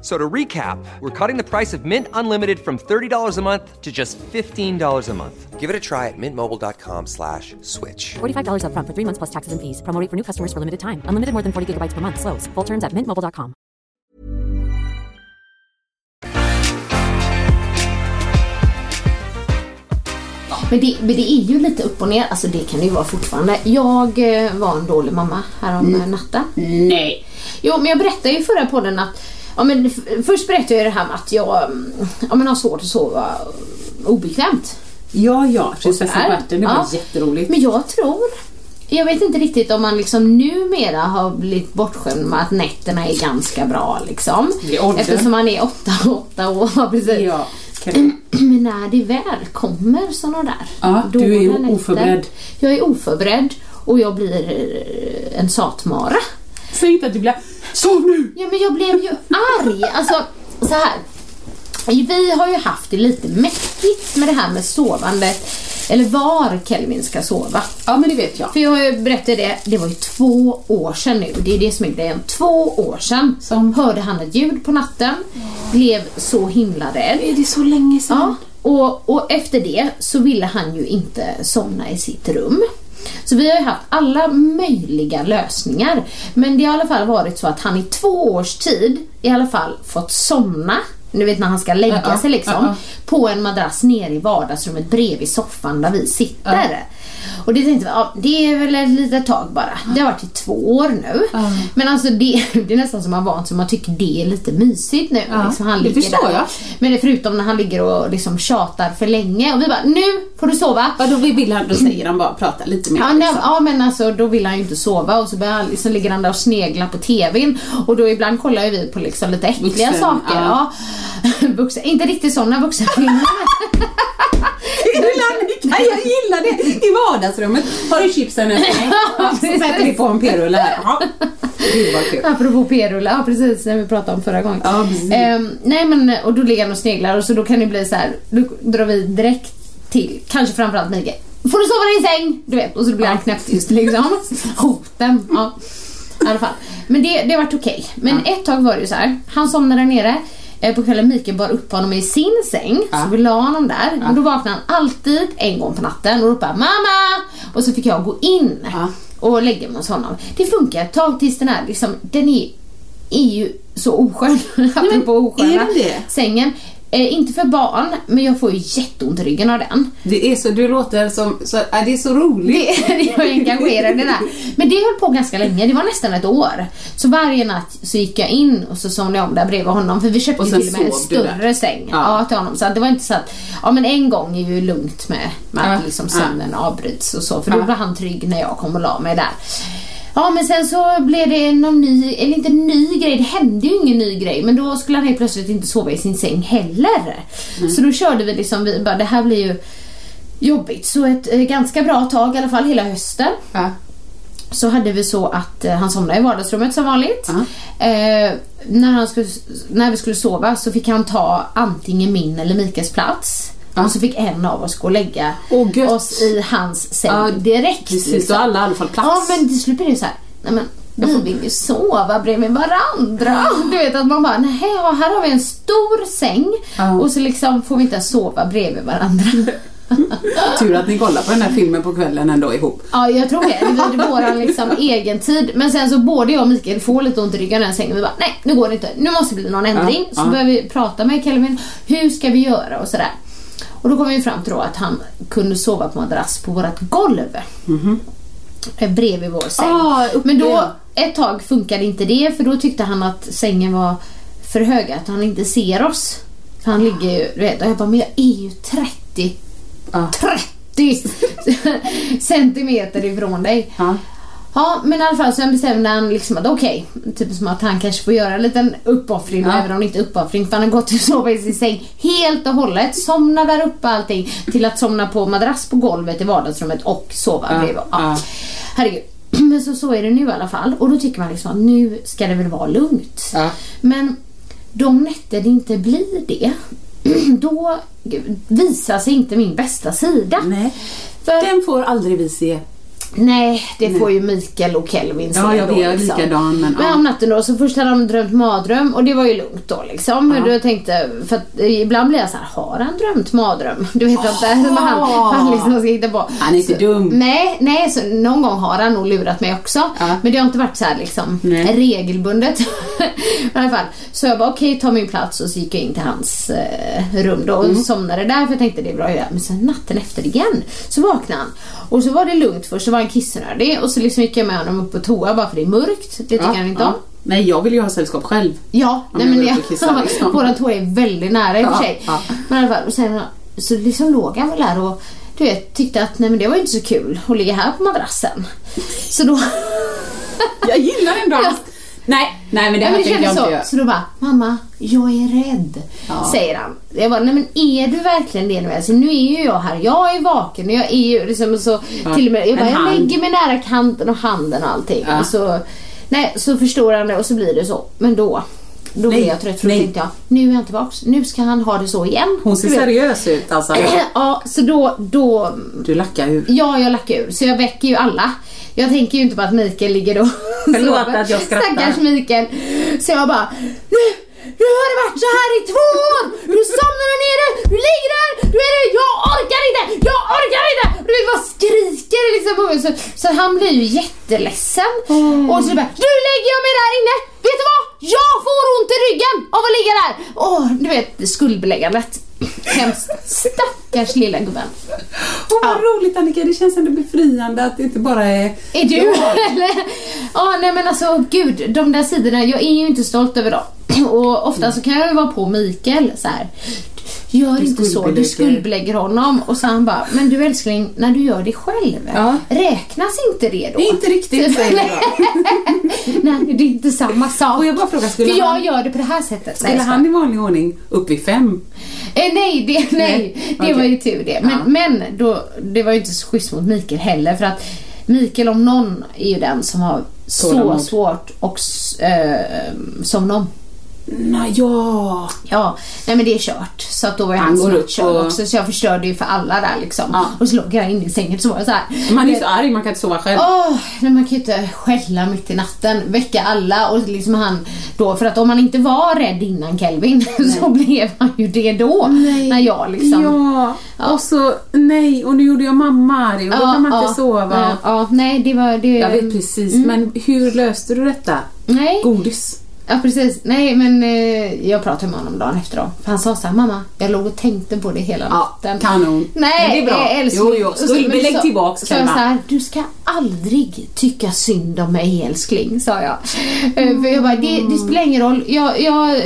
So to recap, we're cutting the price of Mint Unlimited from $30 a month to just $15 a month. Give it a try at mintmobile.com slash switch. $45 upfront for three months plus taxes and fees. Promo rate for new customers for limited time. Unlimited more than 40 gigabytes per month. Slows. Full terms at mintmobile.com. Men det, men det är ju lite upp och ner. Alltså det kan det ju vara fortfarande. Jag eh, var en dålig mamma härom mm. natten. Nej. Jo, men jag berättade ju förra podden att Ja, men först berättade jag ju det här med att jag ja, men har svårt att sova obekvämt. Ja, ja. Prinsessan ärten, det var Ja. jätteroligt. Men jag tror, jag vet inte riktigt om man liksom numera har blivit bortskämd med att nätterna är ganska bra liksom. Eftersom man är åtta, åtta år. Precis. Ja, Men när det väl kommer såna där Ja, du är nätter, oförberedd. Jag är oförberedd och jag blir en satmara. Säg inte att du blir Sov nu! Ja men jag blev ju arg. Alltså så här. Vi har ju haft det lite mäckigt med det här med sovandet. Eller var Kelvin ska sova. Ja, men det vet jag. För jag har ju berättat det, det var ju två år sedan nu. Det är det som är grejen. Två år sedan Som- hörde han ett ljud på natten. Blev så himla rädd. Är det så länge sedan? Ja, och, och efter det så ville han ju inte somna i sitt rum. Så vi har ju haft alla möjliga lösningar. Men det har i alla fall varit så att han i två års tid i alla fall fått somna, nu vet när han ska lägga Ja, ja, sig liksom, ja, ja. på en madrass nere i vardagsrummet bredvid soffan där vi sitter. Och det tänkte vi, ja, det är väl ett litet tag bara. Det har varit i två år nu. Men alltså det, det är nästan som man vant sig, man tycker det är lite mysigt nu. Ja, liksom, han det förstår där. jag. Men det förutom när han ligger och liksom tjatar för länge och vi bara nu får du sova. Ja, då vill han, då säger han bara prata lite mer. Ja, nej, liksom. ja men alltså då vill han ju inte sova och så, börjar han, liksom, ligger han där och sneglar på TVn och då ibland kollar ju vi på liksom lite äckliga Vuxen, saker. ja. Ja. Vuxen, inte riktigt sådana vuxenfilmer. Nej, jag gillar det! I vardagsrummet har du chipsen efter mig. Ja, så sätter vi på en p-rulle här. Ja. Gud vad kul. Apropå p-rulle, ja precis som vi pratade om förra gången. Ja. Ehm, nej men och då ligger han och sneglar och så då kan det bli så här. då drar vi direkt till, kanske framförallt Mikael. Får du sova i din säng? Du vet, och så blir han knäpptyst liksom. Hoten. Ja. I alla fall. Men det, det har varit okej. Men ett tag var det ju så här. han somnade där nere. Eh, På kvällen Mikael bar upp honom i sin säng, Ja. så vi la honom där. Men då vaknade han alltid en gång på natten och ropade mamma! Och så fick jag gå in Ja. och lägga mig hos honom. Det funkar ett tag tills den här liksom, den är är ju så oskön, apropå osköna. är det? Sängen. Eh, inte för barn, men jag får ju jätteont i ryggen av den. Det är så, du låter som, så, äh, det är så roligt. Det, jag är engagerad i det där. Men det höll på ganska länge, det var nästan ett år. Så varje natt så gick jag in och så somnade jag om där bredvid honom för vi köpte Och till och med en större säng Ja. ja. till honom. Så det var inte så att, ja men en gång är ju lugnt med, med Ja. att liksom sömnen avbryts och så för då Ja. var han trygg när jag kom och la mig där. Ja men sen så blev det någon ny, eller inte ny grej, det hände ju ingen ny grej men då skulle han helt plötsligt inte sova i sin säng heller. Mm. Så då körde vi liksom, vi bara det här blir ju jobbigt. Så ett eh, ganska bra tag i alla fall hela hösten Ja. så hade vi så att eh, han somnade i vardagsrummet som vanligt. Ja. Eh, när, han skulle, när vi skulle sova så fick han ta antingen min eller Mikaels plats. Ja. Och så fick en av oss gå och lägga gött. oss i hans säng Ja, direkt. liksom. precis, då har alla i alla fall plats. Ja men till slut blir det så här. Nej, men vi vill ju sova bredvid varandra. Du vet att man bara, nej här har vi en stor säng Ja. och så liksom får vi inte ens sova bredvid varandra. Tur att ni kollar på den här filmen på kvällen ändå ihop. Ja, jag tror det. Det var våran liksom egen tid. Men sen så både jag och Mikael får lite ont i ryggen i den sängen. Vi bara, nej nu går det inte. Nu måste det bli någon ändring. Ja, så ja. började vi prata med Kelvin. Hur ska vi göra och sådär. Och då kom vi fram till då att han kunde sova på madrass på vårt golv. Eh, Bredvid vår säng. Ah, Men då, ett tag funkade inte det för då tyckte han att sängen var för hög, att han inte ser oss. För han ligger ju, du vet, och jag bara, men jag är ju 30 Ja. 30 centimeter ifrån dig. Ja. Ja, men i alla fall så bestämde han liksom att okej, typ som att han kanske får göra en liten uppoffring, Ja. även om det inte är uppoffring, för han har gått och sovit i sin säng helt och hållet, somna där uppe allting, till att somna på madrass på golvet i vardagsrummet och sova Ja, bredvid. Ja. ja. Herregud. Men så, så är det nu i alla fall. Och då tycker man liksom att nu ska det väl vara lugnt. Ja. Men de nätter det inte blir det, då visar sig inte min bästa sida. Nej. För, Den får aldrig vi se. Nej, det får ju Mikael och Kelvin se Ja, jag då, vet, jag är liksom. likadan, men, Men ja. om natten då, så först hade de drömt mardröm och det var ju lugnt då liksom. Men då tänkte, för att ibland blir jag så här, har han drömt mardröm? Du vet att det är som han, han liksom ska hitta på. Han är inte så, dum. Nej, nej så någon gång har han nog lurat mig också. Ja. Men det har inte varit så här liksom Nej. regelbundet. I alla fall. Så jag bara okej, ta min plats och så gick jag in till hans eh, rum då och Mm. somnade där för jag tänkte det är bra att göra. Men sen natten efter igen så vaknade han. Och så var det lugnt först, så var han kissnödig och så liksom gick jag med honom upp på toa bara för det är mörkt. Det tycker han inte om. Nej, jag vill ju ha sällskap själv. Ja, nej jag men och kissar, liksom. våran toa är väldigt nära i och för Ja, sig. ja. Men i alla fall, sen så liksom låg han väl där och du vet, tyckte att nej men det var ju inte så kul att ligga här på madrassen. Så då, Jag gillar ändå Ja. hans... Nej, nej men det här men det tänker jag inte så. göra. Så då bara, mamma, jag är rädd. Ja. Säger han. Jag bara, nej men är du verkligen det nu? Alltså, nu är ju jag här, jag är vaken och jag är ju liksom så, Ja, till och med, jag, bara, jag lägger mig nära kanten och handen och allting. Ja. Och så, nej, så förstår han det och så blir det så. Men då, då blev jag trött för då nej. tänkte jag, nu är jag tillbaks, nu ska han ha det så igen. Hon ser seriös ut alltså. Ja, så då, då Du lackar ur. Ja, jag lackar ur. Så jag väcker ju alla. Jag tänker ju inte på att Mikael ligger och Förlåt att jag skrattar. Stackars Mikael. Så jag bara, nu, nu har det varit så här i två år. Du somnar där nere, du ligger där, du är det, jag orkar inte, jag orkar inte. Och du vad skriker liksom. Så, så han blir ju jätteledsen. Och så bara, nu lägger jag mig där inne. Vet du vad? Jag får ont i ryggen av att ligga där. Åh, du vet skuldbeläggandet. Hemskt. Stackars lilla gubben. Åh vad Ja. roligt Annika, det känns ändå befriande att det inte bara är... Är du? Ja, nej men alltså gud, de där sidorna, jag är ju inte stolt över dem. Och ofta så kan jag vara på Mikael så här. Gör Du inte så, du skuldbelägger. honom. Och så han bara, men du älskling, när du gör det själv, Ja. räknas inte det då? Det är inte riktigt säger jag då. nej, det är inte samma sak. Får jag bara fråga, skulle För jag han- gör det på det här sättet. Skulle Nej, han i vanlig ordning upp vid fem? Eh, nej, det, nej, det okej. var ju tur det. Men, Ja. men då, det var ju inte så schysst mot Mikael heller för att Mikael om någon är ju den som har så Tålamod. svårt och äh, somna om. Nej, ja. Ja, nej men det är kört. Så att då var ju Han upp körd och- också så jag förstörde ju för alla där liksom. Ja. Och så låg jag inne i sängen så var jag så här. Man är ju så arg, man kan inte sova själv. Åh, nej, man kan ju inte skälla mitt i natten, väcka alla och liksom han då, för att om han inte var rädd innan Kelvin så blev han ju det då. När jag liksom... Ja, Ja. och så nej, och nu gjorde jag mamma arg och då kan man inte sova. Ja, ja, nej det var det. Jag vet precis, men hur löste du detta? Nej. Godis? Ja precis. Nej men eh, jag pratade med honom dagen efter då. För han sa såhär, mamma jag låg och tänkte på det hela Ja, natten. kanon. Nej, Men det är bra. eh, älskling. Jo, jo. Och så- Skulle- men lägg så- tillbaks, jag Selma. så här, du ska aldrig tycka synd om mig älskling, sa jag. Eh, För jag bara, det, det spelar ingen roll. Jag, jag,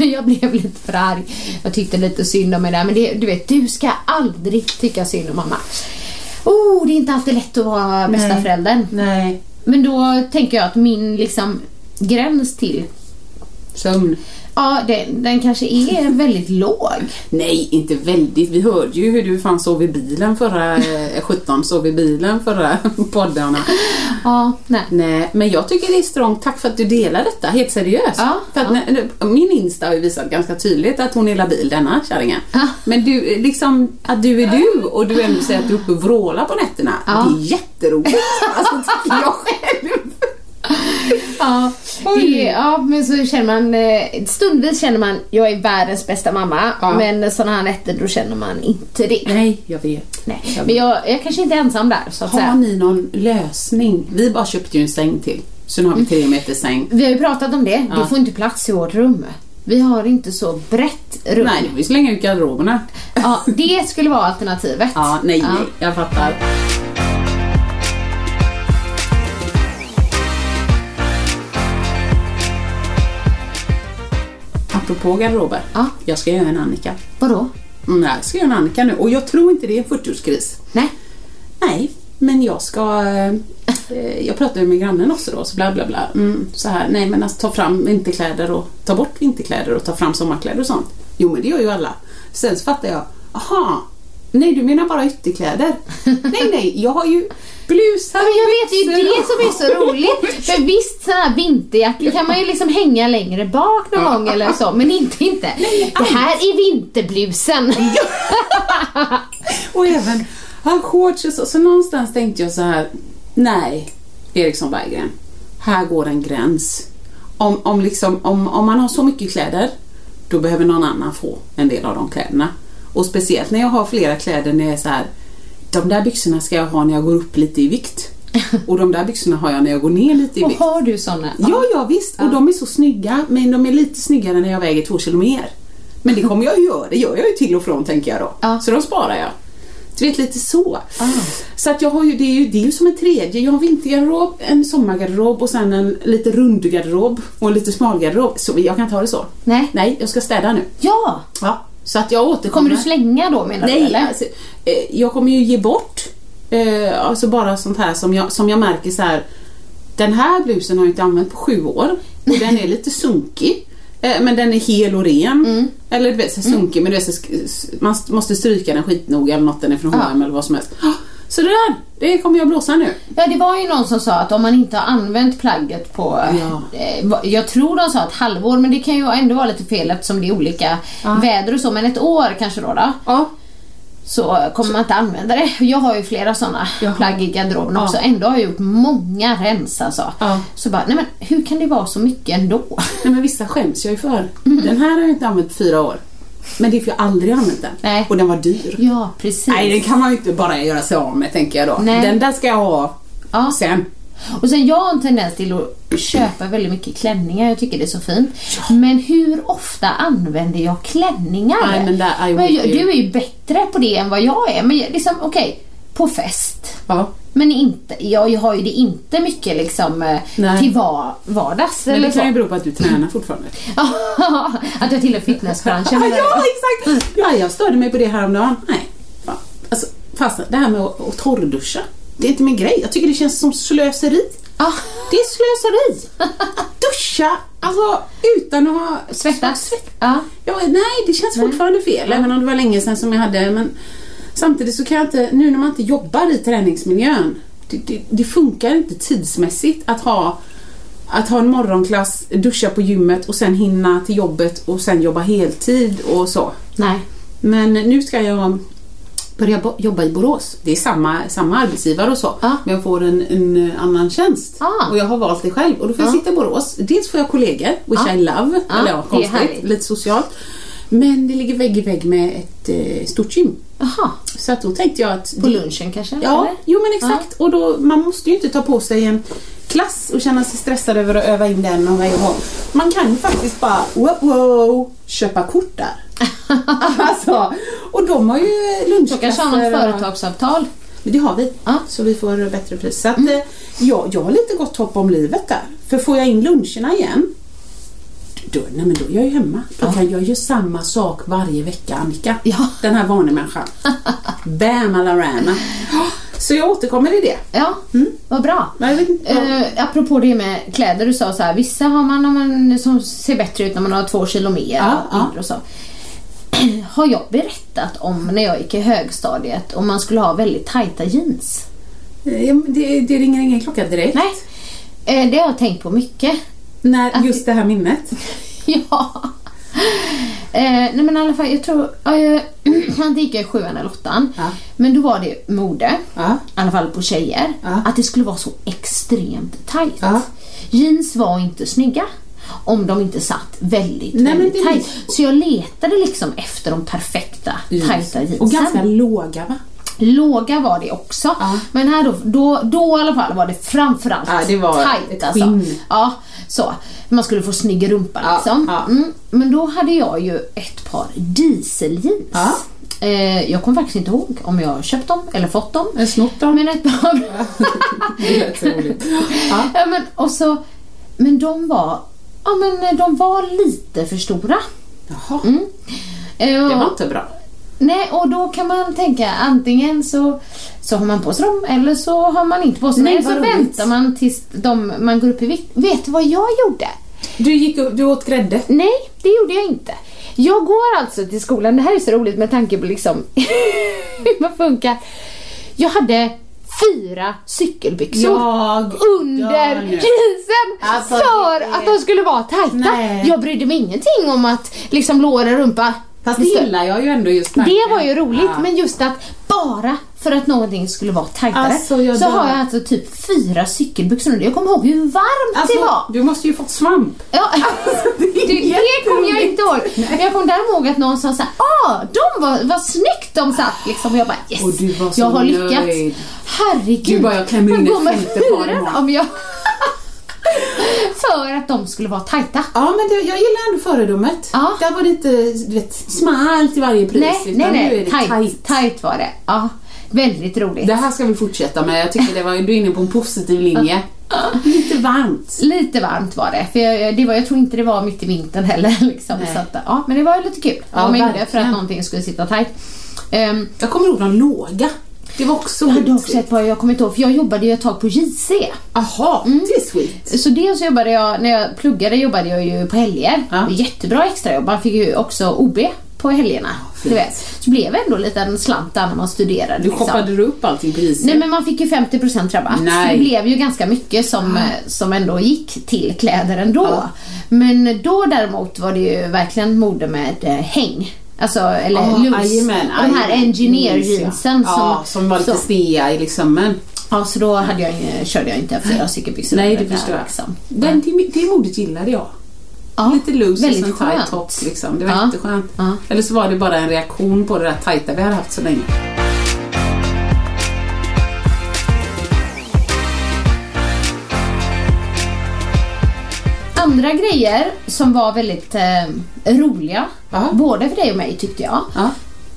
jag blev lite för arg. Jag tyckte lite synd om mig där. Men det, du vet, du ska aldrig tycka synd om mamma. Oh, det är inte alltid lätt att vara bästa Nej. föräldern. Nej. Men då tänker jag att min liksom gräns till Sömn. Ja, den, den kanske är väldigt låg. Nej, inte väldigt. Vi hörde ju hur du fan sov i bilen förra, eh, 17 sov i bilen förra poddarna. Ja, nej. Nej, men jag tycker det är strångt. Tack för att du delar detta, helt seriöst. Ja, för att ja. när- min Insta har ju visat ganska tydligt att hon är labil, denna kärringen. Ja. Men du, liksom att du är du och du ändå säger att du är uppe och vrålar på nätterna. Det är jätteroligt. Alltså, tycker jag själv. Ja, det, ja, men så känner man, eh, stundvis känner man, jag är världens bästa mamma. Ja. Men sådana här nätter, då känner man inte det. Nej, jag vet. Nej. Jag Men vet. jag, jag kanske inte är ensam där, så att Har säga. ni någon lösning? Vi bara köpte ju en säng till. Så nu har vi tre meter säng. Vi har ju pratat om det, Ja. det får inte plats i vårt rum. Vi har inte så brett rum. Nej, vi slänga ut garderoberna. Ja, det skulle vara alternativet. Ja, nej, Ja. nej, jag fattar. Apropå garderober. Ja. Jag ska göra en Annika. Vadå? Mm, jag ska göra en Annika nu och jag tror inte det är en 40-årskris. Nej. Nej, men jag ska... Eh, jag pratade med grannen också då, så bla bla bla. Mm, så här, nej men alltså ta fram vinterkläder och ta bort vinterkläder och ta fram sommarkläder och sånt. Jo men det gör ju alla. Sen så fattar jag, aha, nej du menar bara ytterkläder? nej nej, jag har ju blusar men jag vet, det är ju det som är så roligt. För visst, sådana här vinterjackor kan man ju liksom hänga längre bak någon gång eller så, men inte inte. Det här är vinterblusen. Och även shorts och så. Så någonstans tänkte jag så här. Nej, Eriksson Berggren. Här går en gräns. Om, om, liksom, om, om man har så mycket kläder, då behöver någon annan få en del av de kläderna. Och speciellt när jag har flera kläder när jag är så här. De där byxorna ska jag ha när jag går upp lite i vikt. Och de där byxorna har jag när jag går ner lite i Och vikt. har du såna? Ja, ja visst. Och de är så snygga, men de är lite snyggare när jag väger två kilo mer. Men det kommer jag ju göra, det gör jag ju till och från tänker jag då. Ja. Så de sparar jag. Du vet lite så. Så att jag har ju, det är ju, det är ju som en tredje. Jag har vintergarderob, en sommargarderob och sen en lite rund garderob och en lite smal garderob. Så jag kan inte ha det så. Nej. Nej, jag ska städa nu. Ja! Ja. Så att jag återkommer. Kommer du slänga då menar du Nej, alltså, eh, jag kommer ju ge bort eh, alltså bara sånt här som jag, som jag märker så här. Den här blusen har jag inte använt på sju år och den är lite sunkig. Eh, men den är hel och ren. Mm. Eller du vet, så sunkig men du vet, så man st- måste stryka den skitnoga eller något, den är från Ja. H&M eller vad som helst. Så det där, det kommer jag blåsa nu. Ja, det var ju någon som sa att om man inte har använt plagget på, Ja. eh, jag tror de sa ett halvår, men det kan ju ändå vara lite fel eftersom det är olika väder och så, men ett år kanske då, då Ja. så kommer man inte använda det. Jag har ju flera sådana Jaha. plagg i garderoben Ja. också, ändå har jag gjort många rens alltså. Ja. Så bara, nej men hur kan det vara så mycket ändå? Nej men vissa skäms jag ju för. Mm. Den här har jag inte använt fyra år. Men det är för jag aldrig använt den. Nej. Och den var dyr. Ja, precis. Nej, den kan man ju inte bara göra sig av med tänker jag då. Nej. Den där ska jag ha Ja. sen. Och sen jag har en tendens till att köpa väldigt mycket klänningar, jag tycker det är så fint. Men hur ofta använder jag klänningar? Nej, men där Men jag- Du är ju bättre på det än vad jag är. Men liksom, okej, på fest. Ja. Men inte, jag, har ju det inte mycket liksom eh, Nej. till var, vardags Men det kan ju bero på att du tränar fortfarande. att jag tillhör fitnessbranschen. ja, exakt! Ja, jag störde mig på det häromdagen. Nej. Fan. Alltså, fast det här med att, att torrduscha. Det är inte min grej. Jag tycker det känns som slöseri. Ah, Det är slöseri. Duscha, alltså utan att ha... svettas. Ja. Ja, nej, det känns fortfarande fel. Även om det var länge sedan som jag hade. Men samtidigt så kan jag inte, nu när man inte jobbar i träningsmiljön. Det, det, det funkar inte tidsmässigt att ha att ha en morgonklass, duscha på gymmet och sen hinna till jobbet och sen jobba heltid och så. Nej. Men nu ska jag börja jobba i Borås. Det är samma, samma arbetsgivare och så. Ja. Men jag får en, en annan tjänst. Ah. Och jag har valt det själv. Och då får jag Ja. sitta i Borås. Dels får jag kollegor, which. I love. Eller ja, konstigt. Lite socialt. Men det ligger vägg i vägg med ett eh, stort gym. Jaha. Så att då tänkte jag att... På lunchen kanske? Ja, eller? jo men exakt. Och då, man måste ju inte ta på sig en klass och känna sig stressad över att öva in den och hå. Man kan ju faktiskt bara wow, wow, köpa kort där. alltså, och de har ju lunchklasser. kanske har något företagsavtal. Men det har vi. Ja. Så vi får bättre pris. Så att, eh, jag, jag har lite gott hopp om livet där. För får jag in luncherna igen då, nej men då är jag ju hemma. Då kan jag göra samma sak varje vecka Annika. Ja. Den här vanemänniskan. Bam alarama. Så jag återkommer i det. Ja, vad bra. Men ja. Eh, apropå det med kläder, du sa så här, vissa har man, har man som ser bättre ut när man har två kilo mer Ja, och så. Har jag berättat om när jag gick i högstadiet och man skulle ha väldigt tajta jeans? Eh, Det, det ringer ingen klocka direkt. Nej, eh, det har jag tänkt på mycket. När, just det här minnet. ja. Eh, nej men i alla fall, jag tror, jag, han gick jag i sjuan eller åttan. Ja. Men då var det mode, Ja. i alla fall på tjejer, Ja. att det skulle vara så extremt tajt. Ja. Jeans var inte snygga om de inte satt väldigt, Nej, väldigt är tajt. Så jag letade liksom efter de perfekta tajta jeansen. Och ganska låga va? Låga var det också. Ja. Men här då, då, då i alla fall var det framförallt Ja, det var tajt ett alltså. skinn. Ja, så. Man skulle få snygg rumpa Ja, liksom. ja. Mm. Men då hade jag ju ett par dieseljeans. Ja. Eh, jag kommer faktiskt inte ihåg om jag köpt dem eller fått dem. En snott dem. Men ett par. Det lät så roligt. Ja. men, och så, men de var, ja, men de var lite för stora. Jaha, Eh, det var inte bra. Nej, och då kan man tänka antingen så, så har man på sig dem eller så har man inte på sig dem. Nej, Eller så roligt. väntar man tills de, man går upp i vikt. Vet du vad jag gjorde? Du, gick, du åt grädde. Nej, det gjorde jag inte. Jag går alltså till skolan, det här är så roligt med tanke på liksom hur man funkar. Jag hade fyra cykelbyxor Jag under dör jeansen Alltså, för det är- att de skulle vara tajta. Nej. Jag brydde mig ingenting om att liksom lår och rumpa Fast det gillar jag ju ändå just tanken. det var ju roligt, Ja. men just att bara för att någonting skulle vara tajtare Alltså, jag så dör. har jag alltså typ fyra cykelbyxor under. Jag kommer ihåg hur varmt Alltså, det var. du måste ju fått svamp. Ja, det är det, det kommer jag inte ihåg. Men jag kommer däremot ihåg att någon sa såhär, ah, de var, vad snyggt de satt liksom. Och jag bara yes, Och du var så jag har lyckats. nöjd. Herregud. Du bara, jag klämmer in ett femte par fyra imorgon. om jag... För att de skulle vara tajta. Ja, men det, jag gillar ändå föredömet. Ja. Där var det inte, du vet, smalt till varje pris. Nej, nej, nej. det Tight, tight. tight var det. Ja, väldigt roligt. Det här ska vi fortsätta med. Jag tycker det var, du är inne på en positiv linje. Lite varmt. Lite varmt var det. För jag, det var, jag tror inte det var mitt i vintern heller. Liksom. Så att, ja, men det var lite kul. Ja, Ja, mängder för att någonting skulle sitta tajt. Um, Jag kommer ihåg de låga. Det var också jag hade också ett par, jag kommer inte ihåg, för jag jobbade ju ett tag på JC. Aha, Mm. det är sweet. Så dels jobbade jag, när jag pluggade jobbade jag ju på helger. Ja. Jättebra extrajobb. Man fick ju också OB på helgerna. du vet. Så blev det ändå lite en slant där när man studerade. Du liksom. shoppade du upp allting på isen? Nej men man fick ju 50% rabatt. Nej. Det blev ju ganska mycket som, eh, som ändå gick till kläder ändå. Men då däremot var det ju verkligen mode med eh, häng. Alltså, eller Ja, loose. jajamän, och de här engineer Loose, ja. jeansen Ja, som var lite snea i liksom. Men, Ja, så då hade jag, körde jag inte fyra cykelbyxor. nej, under det förstår jag. Liksom. Den, det, det modet gillade jag. Ja, Lite loose och väldigt sån tight top liksom. Det var Ja. jätteskönt. Ja. Eller så var det bara en reaktion på det där tajta vi hade haft så länge. Andra grejer som var väldigt eh, roliga, Ja. både för dig och mig tyckte jag, Ja.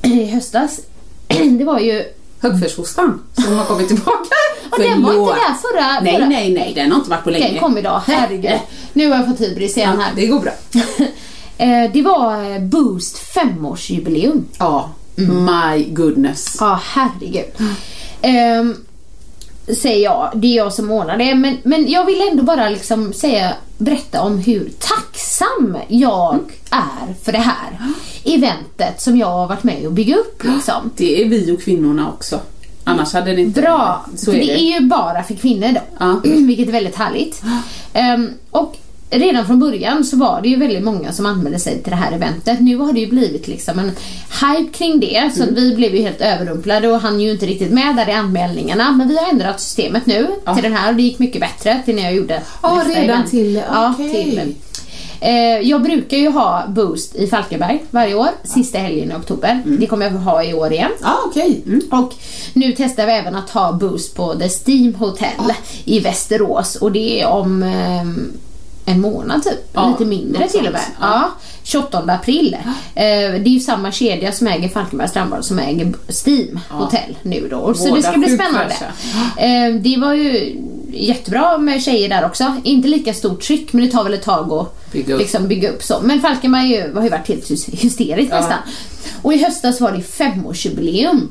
i höstas, det var ju Högfärdsostan som har kommit tillbaka. Och den var inte där förra... Nej, förra. nej, nej. Den har inte varit på länge. Den kom idag, herregud. Nu har jag fått hybris igen Ja, här. det går bra. Eh, det var eh, Boost femårsjubileum. Ja, Mm. my goodness. Ja, herregud. Ehm, säger jag, det är jag som ordnar det. Men, men jag vill ändå bara liksom säga, berätta om hur tacksam jag Mm. är för det här eventet som jag har varit med och bygga upp. Liksom. Det är vi och kvinnorna också. Annars hade det inte... Bra, Så för är det det. är ju bara för kvinnor då. Ja. Vilket är väldigt härligt. Ehm, och redan från början så var det ju väldigt många som anmälde sig till det här eventet. Nu har det ju blivit liksom en hype kring det så Mm. vi blev ju helt överrumplade och han ju inte riktigt med där i anmälningarna. Men vi har ändrat systemet nu Ja. till den här och det gick mycket bättre till när jag gjorde Ja, nästa redan event. till- Ja, okej. till Eh, jag brukar ju ha Boost i Falkenberg varje år, sista helgen i oktober. Det kommer jag ha i år igen. Ja, okej. Mm. Och nu testar vi även att ha Boost på The Steam Hotel i Västerås och det är om ehm, en månad typ, Ja, lite mindre till och med. sånt. Ja. 28 april. Eh, det är ju samma kedja som äger Falkenbergs strandbad som äger Steam Hotel nu då. Så Båda det ska bli spännande. Eh, det var ju jättebra med tjejer där också. Inte lika stort tryck men det tar väl ett tag att Bygga upp. Liksom bygga upp så. Men Falkenberg är ju- har ju varit helt hys- hysteriskt nästan. Och i höstas var det femårsjubileum.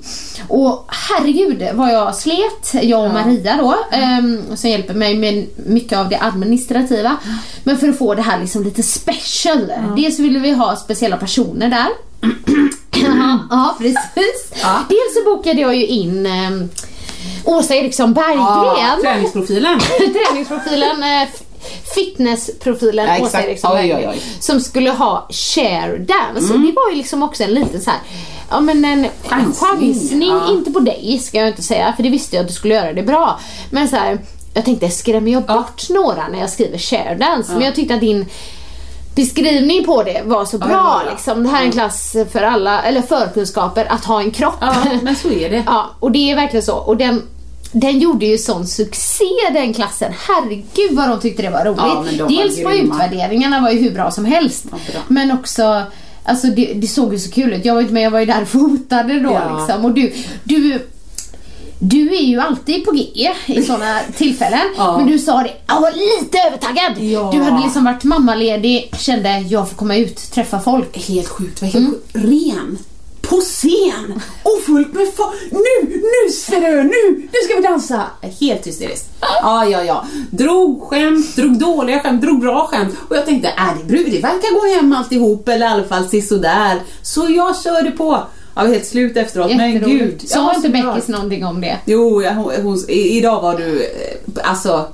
Och herregud vad jag slet, jag och Maria då, ehm, som hjälper mig med mycket av det administrativa. Men för att få det här liksom lite special. Dels ville vi ha speciella personer där. ja, precis. Dels så bokade jag ju in ehm, Åsa Eriksson Ja, Berggren. träningsprofilen. Träningsprofilen, eh, fitnessprofilen Ja, Åsa. Eriksson Oj, oj, oj. som skulle ha share dance. Mm. Och det var ju liksom också en liten så här, ja men en Chansning, ja. inte på dig ska jag inte säga för det visste jag att du skulle göra det bra. Men så här, jag tänkte skrämmer jag bort några när jag skriver share dance? Men jag tyckte att din beskrivning på det var så bra. var bra. liksom. Det här är en klass för alla, eller förkunskaper att ha en kropp. Ja, men så är det. Ja, och det är verkligen så. Och den, den gjorde ju sån succé den klassen. Herregud vad de tyckte det var roligt. Ja, de var Dels var utvärderingarna var ju hur bra som helst. Ja, bra. men också Alltså det, det såg ju så kul ut. Jag var ju inte med, jag var ju där och fotade då Ja. liksom. Och du, du du är ju alltid på G i sådana tillfällen. Ja. Men du sa det, jag var lite övertaggad. Ja. Du hade liksom varit mammaledig, kände jag får komma ut, träffa folk. Helt sjukt. Vad helt sjukt. Ren. På scen. Och fullt med folk. Nu, nu ser du, nu, nu ska vi dansa. Helt hysteriskt. Ja, ja, ja. Drog skämt, drog dåliga skämt, drog bra skämt. Och jag tänkte, är det, brud? det verkar gå hem alltihop eller i alla fall sådär. Så jag körde på. Jag var helt slut efteråt. Men gud. Sa inte. Beckis någonting om det? Jo, jag- hon, hon, idag var du eh, alltså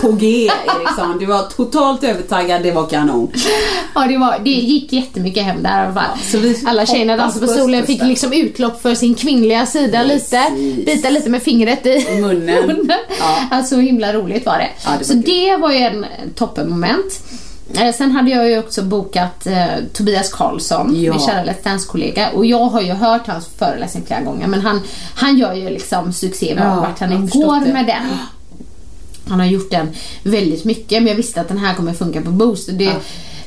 på G Eriksson. Du var totalt övertaggad, det var kanon. Ja, det, var, det gick jättemycket hem där i alla fall. Alla tjejerna dansade på stolen, fick liksom utlopp för sin kvinnliga sida lite. Precis. Bita lite med fingret i I munnen. Ja. Alltså himla roligt var det. Ja, det var så kul. det var ju en toppenmoment. Eh, Sen hade jag ju också bokat eh, Tobias Karlsson, Ja. min kära Let's Dance-kollega. Och jag har ju hört hans föreläsning flera gånger men han, han gör ju liksom succé Ja, vart han förstått går med den. Han har gjort den väldigt mycket men jag visste att den här kommer funka på Boost. Det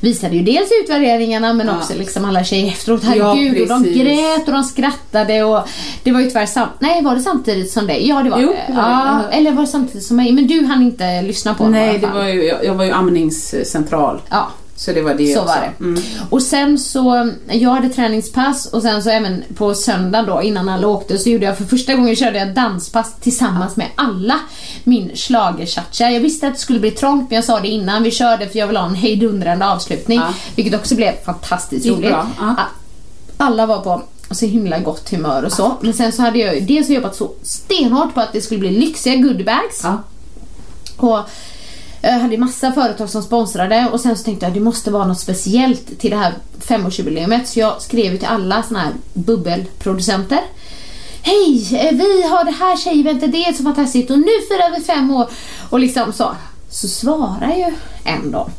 visade ju dels utvärderingarna men också liksom alla tjejer efteråt. Herregud, och de grät och de skrattade och det var ju tyvärr samt... Nej, var det samtidigt som dig? Ja, det var Jo, det. var. Ja, Ja. eller var det samtidigt som mig? Men du hann inte lyssna på Nej, det var ju, jag, jag var ju amningscentral. Ja. Så det var det Så också. var det. Mm. Och sen så, jag hade träningspass och sen så även på söndag då innan alla åkte så gjorde jag för första gången körde jag danspass tillsammans med alla min schlagerchatcha. Jag visste att det skulle bli trångt men jag sa det innan vi körde för jag vill ha en hejdundrande avslutning. Ja. Vilket också blev fantastiskt roligt. ja. Alla var på så himla gott humör och så. Men sen så hade jag dels jobbat så stenhårt på att det skulle bli lyxiga goodiebags. Ja. Och jag hade massa företag som sponsrade och sen så tänkte jag att det måste vara något speciellt till det här femårsjubileumet. Så jag skrev till alla såna här bubbelproducenter. Hej! eh, Vi har det här tjejeventet, det är så fantastiskt och nu firar vi fem år. Och liksom så. Så svarar ju en då.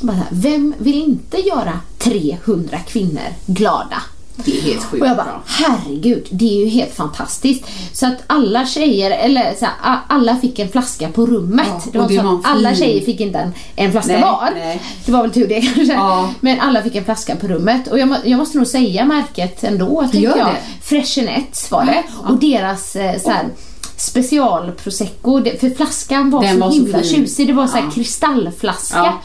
Bara här, Vem vill inte göra 300 kvinnor glada? Det är helt sjukt Och jag bara, bra. herregud, det är ju helt fantastiskt. Så att alla tjejer, eller så här, alla fick en flaska på rummet. Ja, det var det så att alla tjejer fick inte en, en flaska Nej, var. nej. Det var väl tur det kanske. Ja. Men alla fick en flaska på rummet. Och jag, jag måste nog säga märket ändå, Gör jag. det. Var det. Och deras eh, så här, special prosecco. För flaskan var Den så var så himla fin. tjusig. Det var så här Ja. kristallflaska. Ja.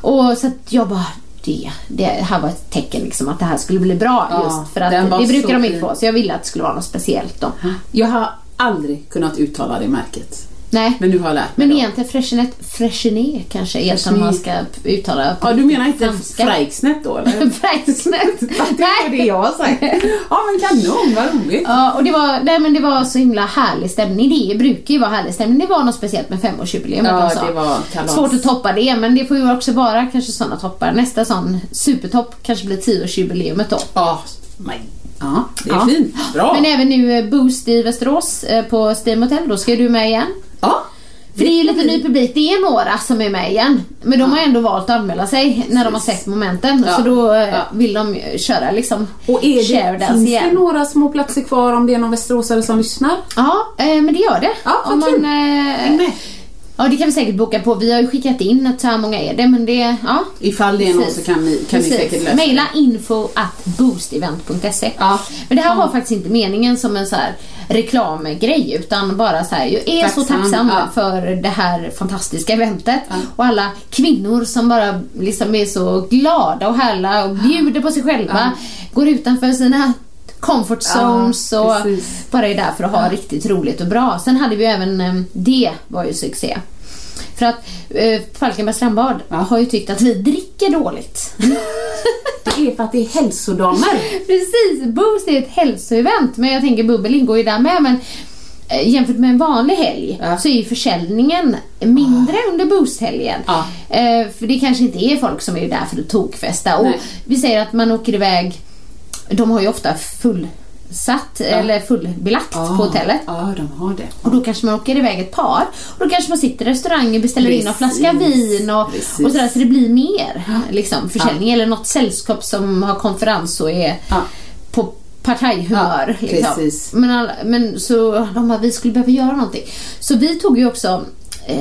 Och så att jag bara, det, det här var ett tecken liksom att det här skulle bli bra Ja, just för att det brukar de inte få. Så jag ville att det skulle vara något speciellt då. Jag har aldrig kunnat uttala det märket. Nej. Men nu har jag lärt mig Men då. egentligen freshenet, freshenet kanske är som man ska uttala på Ja, du menar inte. Freixnet då eller? Freixnet. det var det jag har sagt. Ja men kanon, vad roligt. Ja, och det var, nej, men det var så himla härlig stämning. Det brukar ju vara härlig stämning. Det var något speciellt med femårsjubileumet Ja, alltså. det var kalas. Svårt att toppa det, men det får ju också vara kanske sådana toppar. Nästa sån supertopp kanske blir tioårsjubileumet då. Ja, men, ja det är Ja. fint. Bra. Men även nu eh, Boost i Västerås eh, på Steam Hotel, då ska du med igen. Ja, För det är ju lite ny publik. Det är några som är med igen. Men de har ändå valt att anmäla sig när de har sett momenten. Ja. Så då eh, Ja. vill de köra liksom Och är share det, finns igen. det några små platser kvar om det är någon västeråsare som lyssnar? Ja, eh, men det gör det. Ja, Om man, eh. Ja, det kan vi säkert boka på. Vi har ju skickat in att så här många är det, men det, ja. Ifall det är någon Precis. så kan ni, kan ni Precis. säkert lösa Maila info at boostevent.se. Ja. Men det här var faktiskt inte meningen som en så här reklamgrej utan bara så här, jag är så Tacksam, tacksam ja. för det här fantastiska eventet och alla kvinnor som bara liksom är så glada och härliga och bjuder på sig själva, går utanför sina comfort zones Ja, och precis. bara är där för att ha riktigt roligt och bra. Sen hade vi även, eh, det var ju succé. För att eh, Falkenbergs strandbad har ju tyckt att vi dricker dåligt. Det är för att det är hälsodamer. Precis, Boost är ett hälsoevent men jag tänker bubbel ingår ju där med men eh, jämfört med en vanlig helg Ja. så är ju försäljningen mindre under Boost-helgen. Ja. Eh, för det kanske inte är folk som är där för att tokfesta. Och vi säger att man åker iväg, de har ju ofta fullsatt eller fullbelagt på hotellet. Ja, de har det. Och då kanske man åker iväg ett par. Och då kanske man sitter i restaurangen, beställer in en Precis. flaska vin och, Precis. och sådär. Så det blir mer liksom, försäljning. Eller något sällskap som har konferens och är Ja. på partajhumör. Ja, liksom. precis. Men, alla, men så de bara, vi skulle behöva göra någonting. Så vi tog ju också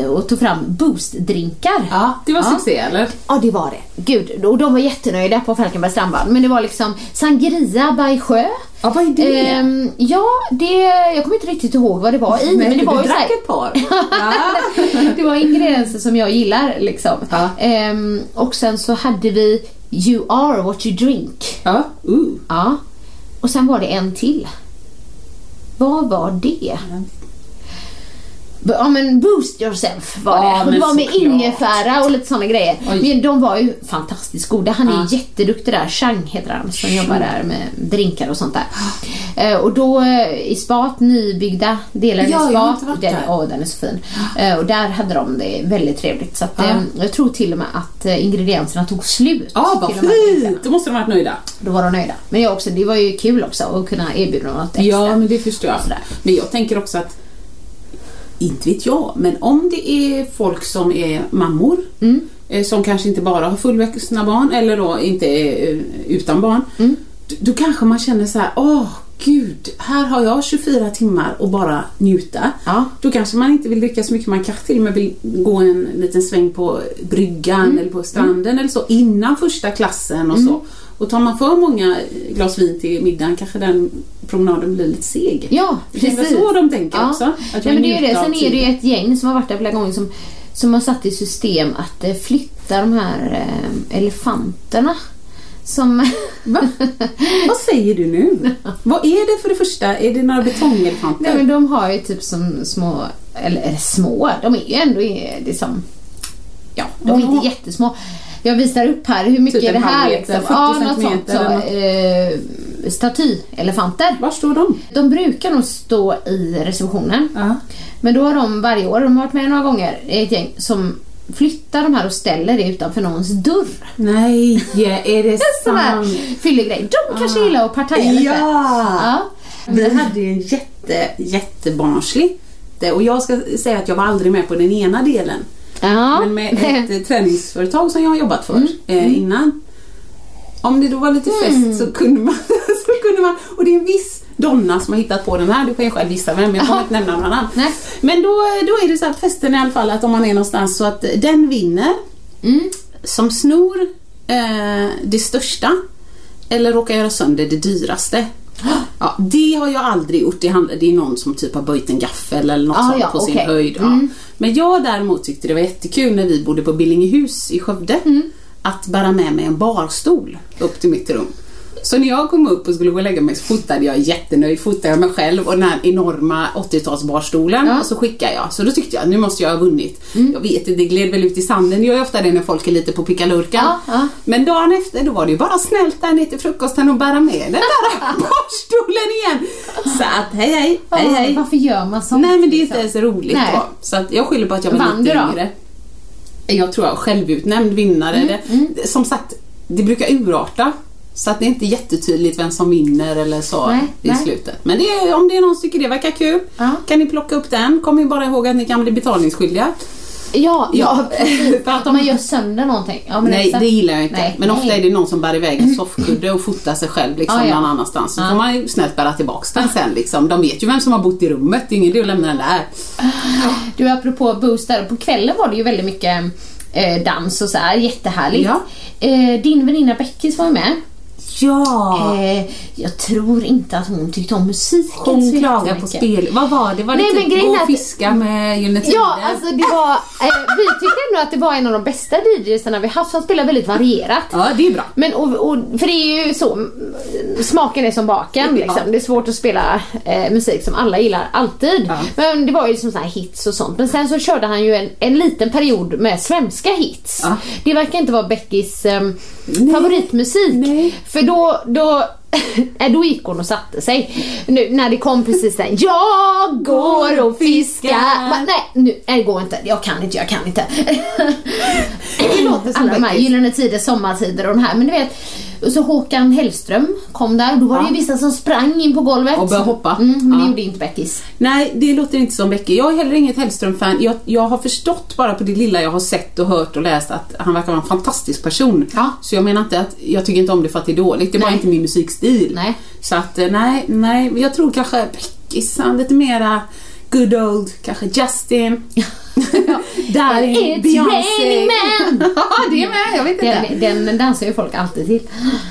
och tog fram boostdrinkar. Ja, det var succé eller? Ja, det var det. Gud, och de var jättenöjda på Falkenbergs strandbad. Men det var liksom sangria by sjö. Ja, vad är det? Ehm, ja, det, jag kommer inte riktigt ihåg vad det var i. men det var du ju drack ett par. Ja. det var ingredienser som jag gillar liksom. Ja. Ehm, och sen så hade vi You are what you drink. ja. Uh. Ja. Och sen var det en till. Vad var det? B- Ja men boost yourself var det. Ja, men var med ingefära och lite sådana grejer. Oj. Men de var ju fantastiskt goda. Han är Ja. jätteduktig där. Chang heter han som jobbar där med drinkar och sånt där. Eh, och då eh, i spat, nybyggda delar Ja, i spat. den, åh, den är så fin. Eh, och där hade de det väldigt trevligt. Så att, eh, jag tror till och med att ingredienserna tog slut. Ja, vad här drinkarna. fint! Då måste de ha varit nöjda. Då var de nöjda. Men jag också, det var ju kul också att kunna erbjuda något extra. Ja, men det förstår jag. Men jag tänker också att, inte vet jag, men om det är folk som är mammor, Mm. eh, som kanske inte bara har fullvuxna barn eller då inte är eh, utan barn, Mm. då, då kanske man känner så här: åh gud, här har jag 24 timmar och bara njuta. Ja. Då kanske man inte vill dricka så mycket, man kanske till och med vill gå en liten sväng på bryggan Mm. eller på stranden eller så innan första klassen och så. Och tar man för många glas vin till middagen kanske den promenaden blir lite seg. Ja, Det är precis. så de tänker ja. också. Att Nej, men det är det. Sen är det ju ett gäng som har varit där flera gånger som, som har satt i system att eh, flytta de här eh, elefanterna. Som... Va? Vad säger du nu? Vad är det för det första? Är det några betongelefanter? Nej men de har ju typ som små, eller, eller små, de är ju ändå liksom, ja de är inte jättesmå. Jag visar upp här, hur mycket Typ är det här meter, liksom? 40 Ja, något sånt. Så, eller eh, statyelefanter. Var står de? De brukar nog stå i receptionen. Ja. Men då har de varje år, de har varit med några gånger, ett gäng som flyttar de här och ställer det utanför någons dörr. Nej, är det sant? fyllegrej. De kanske gillar att partaja lite. Ja! Ja. Vi hade ju en jätte, jättebarnslig. Och jag ska säga att jag var aldrig med på den ena delen. Ja. Men med ett eh, träningsföretag som jag har jobbat för Mm. eh, innan. Om det då var lite fest så kunde man, så kunde man och det är en viss donna som har hittat på den här, du kan ju själv gissa vem, jag kommer inte nämna någon annan. Nej. Men då, då är det så att festen i alla fall att om man är någonstans så att den vinner Mm. som snor eh, det största eller råkar göra sönder det dyraste. Ja, det har jag aldrig gjort. Det, handlar, det är någon som typ har böjt en gaffel eller något Ah, sånt ja, på sin okej. höjd. Ja. Mm. Men jag däremot tyckte det var jättekul när vi bodde på Billingehus i Skövde Mm. att bära med mig en barstol upp till mitt rum. Så när jag kom upp och skulle gå och lägga mig så fotade jag jättenöjd, fotade jag mig själv och den här enorma 80-talsbarstolen Ja. och så skickade jag. Så då tyckte jag, nu måste jag ha vunnit. Mm. Jag vet inte, det gled väl ut i sanden. Det gör ofta det när folk är lite på pickalurkan. Ja, ja. Men dagen efter, då var det ju bara snällt där ner till frukosten och bära med den där barstolen igen. Så att, hej hej, hej hej. Varför gör man sånt? Nej men det är inte liksom? ens roligt Nej. då. Så att jag skyller på att jag var Vann lite yngre. Jag tror jag är självutnämnd vinnare. Mm, Det, Som sagt, det brukar urarta. Så att det är inte jättetydligt vem som vinner eller så Nej, i nej. slutet. Men det är, om det är någon som tycker det verkar kul Ja. kan ni plocka upp den. Kom ju bara ihåg att ni kan bli betalningsskyldiga. Ja, ja. För att Att man gör sönder någonting. Ja, Nej, exakt. det gillar jag inte. Nej, men ofta nej. är det någon som bär iväg en soffkudde och fotar sig själv liksom Ja, ja. någon annanstans. Så Ja. får man ju snällt bära tillbaks den sen liksom. De vet ju vem som har bott i rummet. Det är ingen idé att lämna den där. Du, apropå Boost där, på kvällen var det ju väldigt mycket eh, dans och så här, jättehärligt. Ja. Eh, din väninna Beckis var ju med. Ja! Eh, jag tror inte att hon tyckte om musiken Hon klagar på spel. Vad var det? Var det Nej, men typ grejen gå och att- fiska med Gyllene? Ja, alltså det var, eh, vi tyckte ändå att det var en av de bästa DJsarna vi haft. Han spelar väldigt varierat. Ja, det är bra. Men och, och, för det är ju så, smaken är som baken Ja. liksom. Det är svårt att spela eh, musik som alla gillar alltid. Ja. Men det var ju som så här hits och sånt. Men sen så körde han ju en, en liten period med svenska hits. Ja. Det verkar inte vara Beckis ehm, Nej. favoritmusik. Nej. För då, då Nej, då gick hon och satte sig. Nu, när det kom precis där. Jag går och fiskar. Va, nej, nu, det går inte. Jag kan inte, jag kan inte. det låter som Alla de här. Gyllene Tider, Sommartider och de här. Men du vet, och så Håkan Hellström kom där då var det ju vissa som sprang in på golvet. Och började hoppa. Mm, men det gjorde inte Beckis. Nej, det låter inte som Becky. Jag är heller inget Hellström-fan. Jag, jag har förstått bara på det lilla jag har sett och hört och läst att han verkar vara en fantastisk person. Så jag menar inte att jag tycker inte om det för att det är dåligt. Det Nej. inte min musikstil. Nej. Så att eh, nej, nej. Jag tror kanske Beckis, han lite mera good old, kanske Justin. Darin, It's Beyoncé. raining men. Ja, det är med. Jag vet inte. Den, den dansar ju folk alltid till.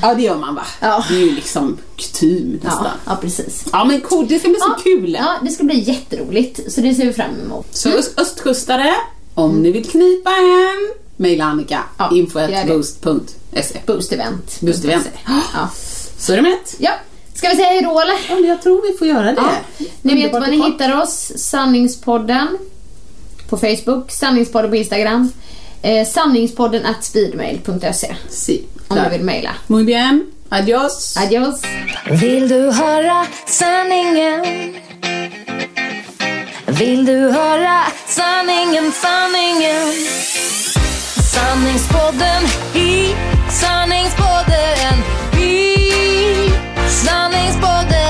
Ja, det gör man va? Ja. Det är ju liksom kutym nästan. Ja, Ja, ja precis. men cool. Det ska bli så Ja, kul. Ja, det ska bli jätteroligt. Så det ser vi fram emot. Så öst- östkustare, om ni vill knipa en, mejla Annika. Ja, info det. boost.se. Boost event. Boost event. Ja. Så är det mätt? ja. Ska vi säga hejdå eller? Ja, jag tror vi får göra det. Ja. Ni vet var ni hittar oss. Sanningspodden på Facebook, Sanningspodden på Instagram, eh, sanningspodden at speedmail.se Si, om du vill mejla. Muy bien. Adios. Adios! Vill du höra sanningen? Vill du höra sanningen, sanningen? Sanningspodden i sanningspodden i sanningspodden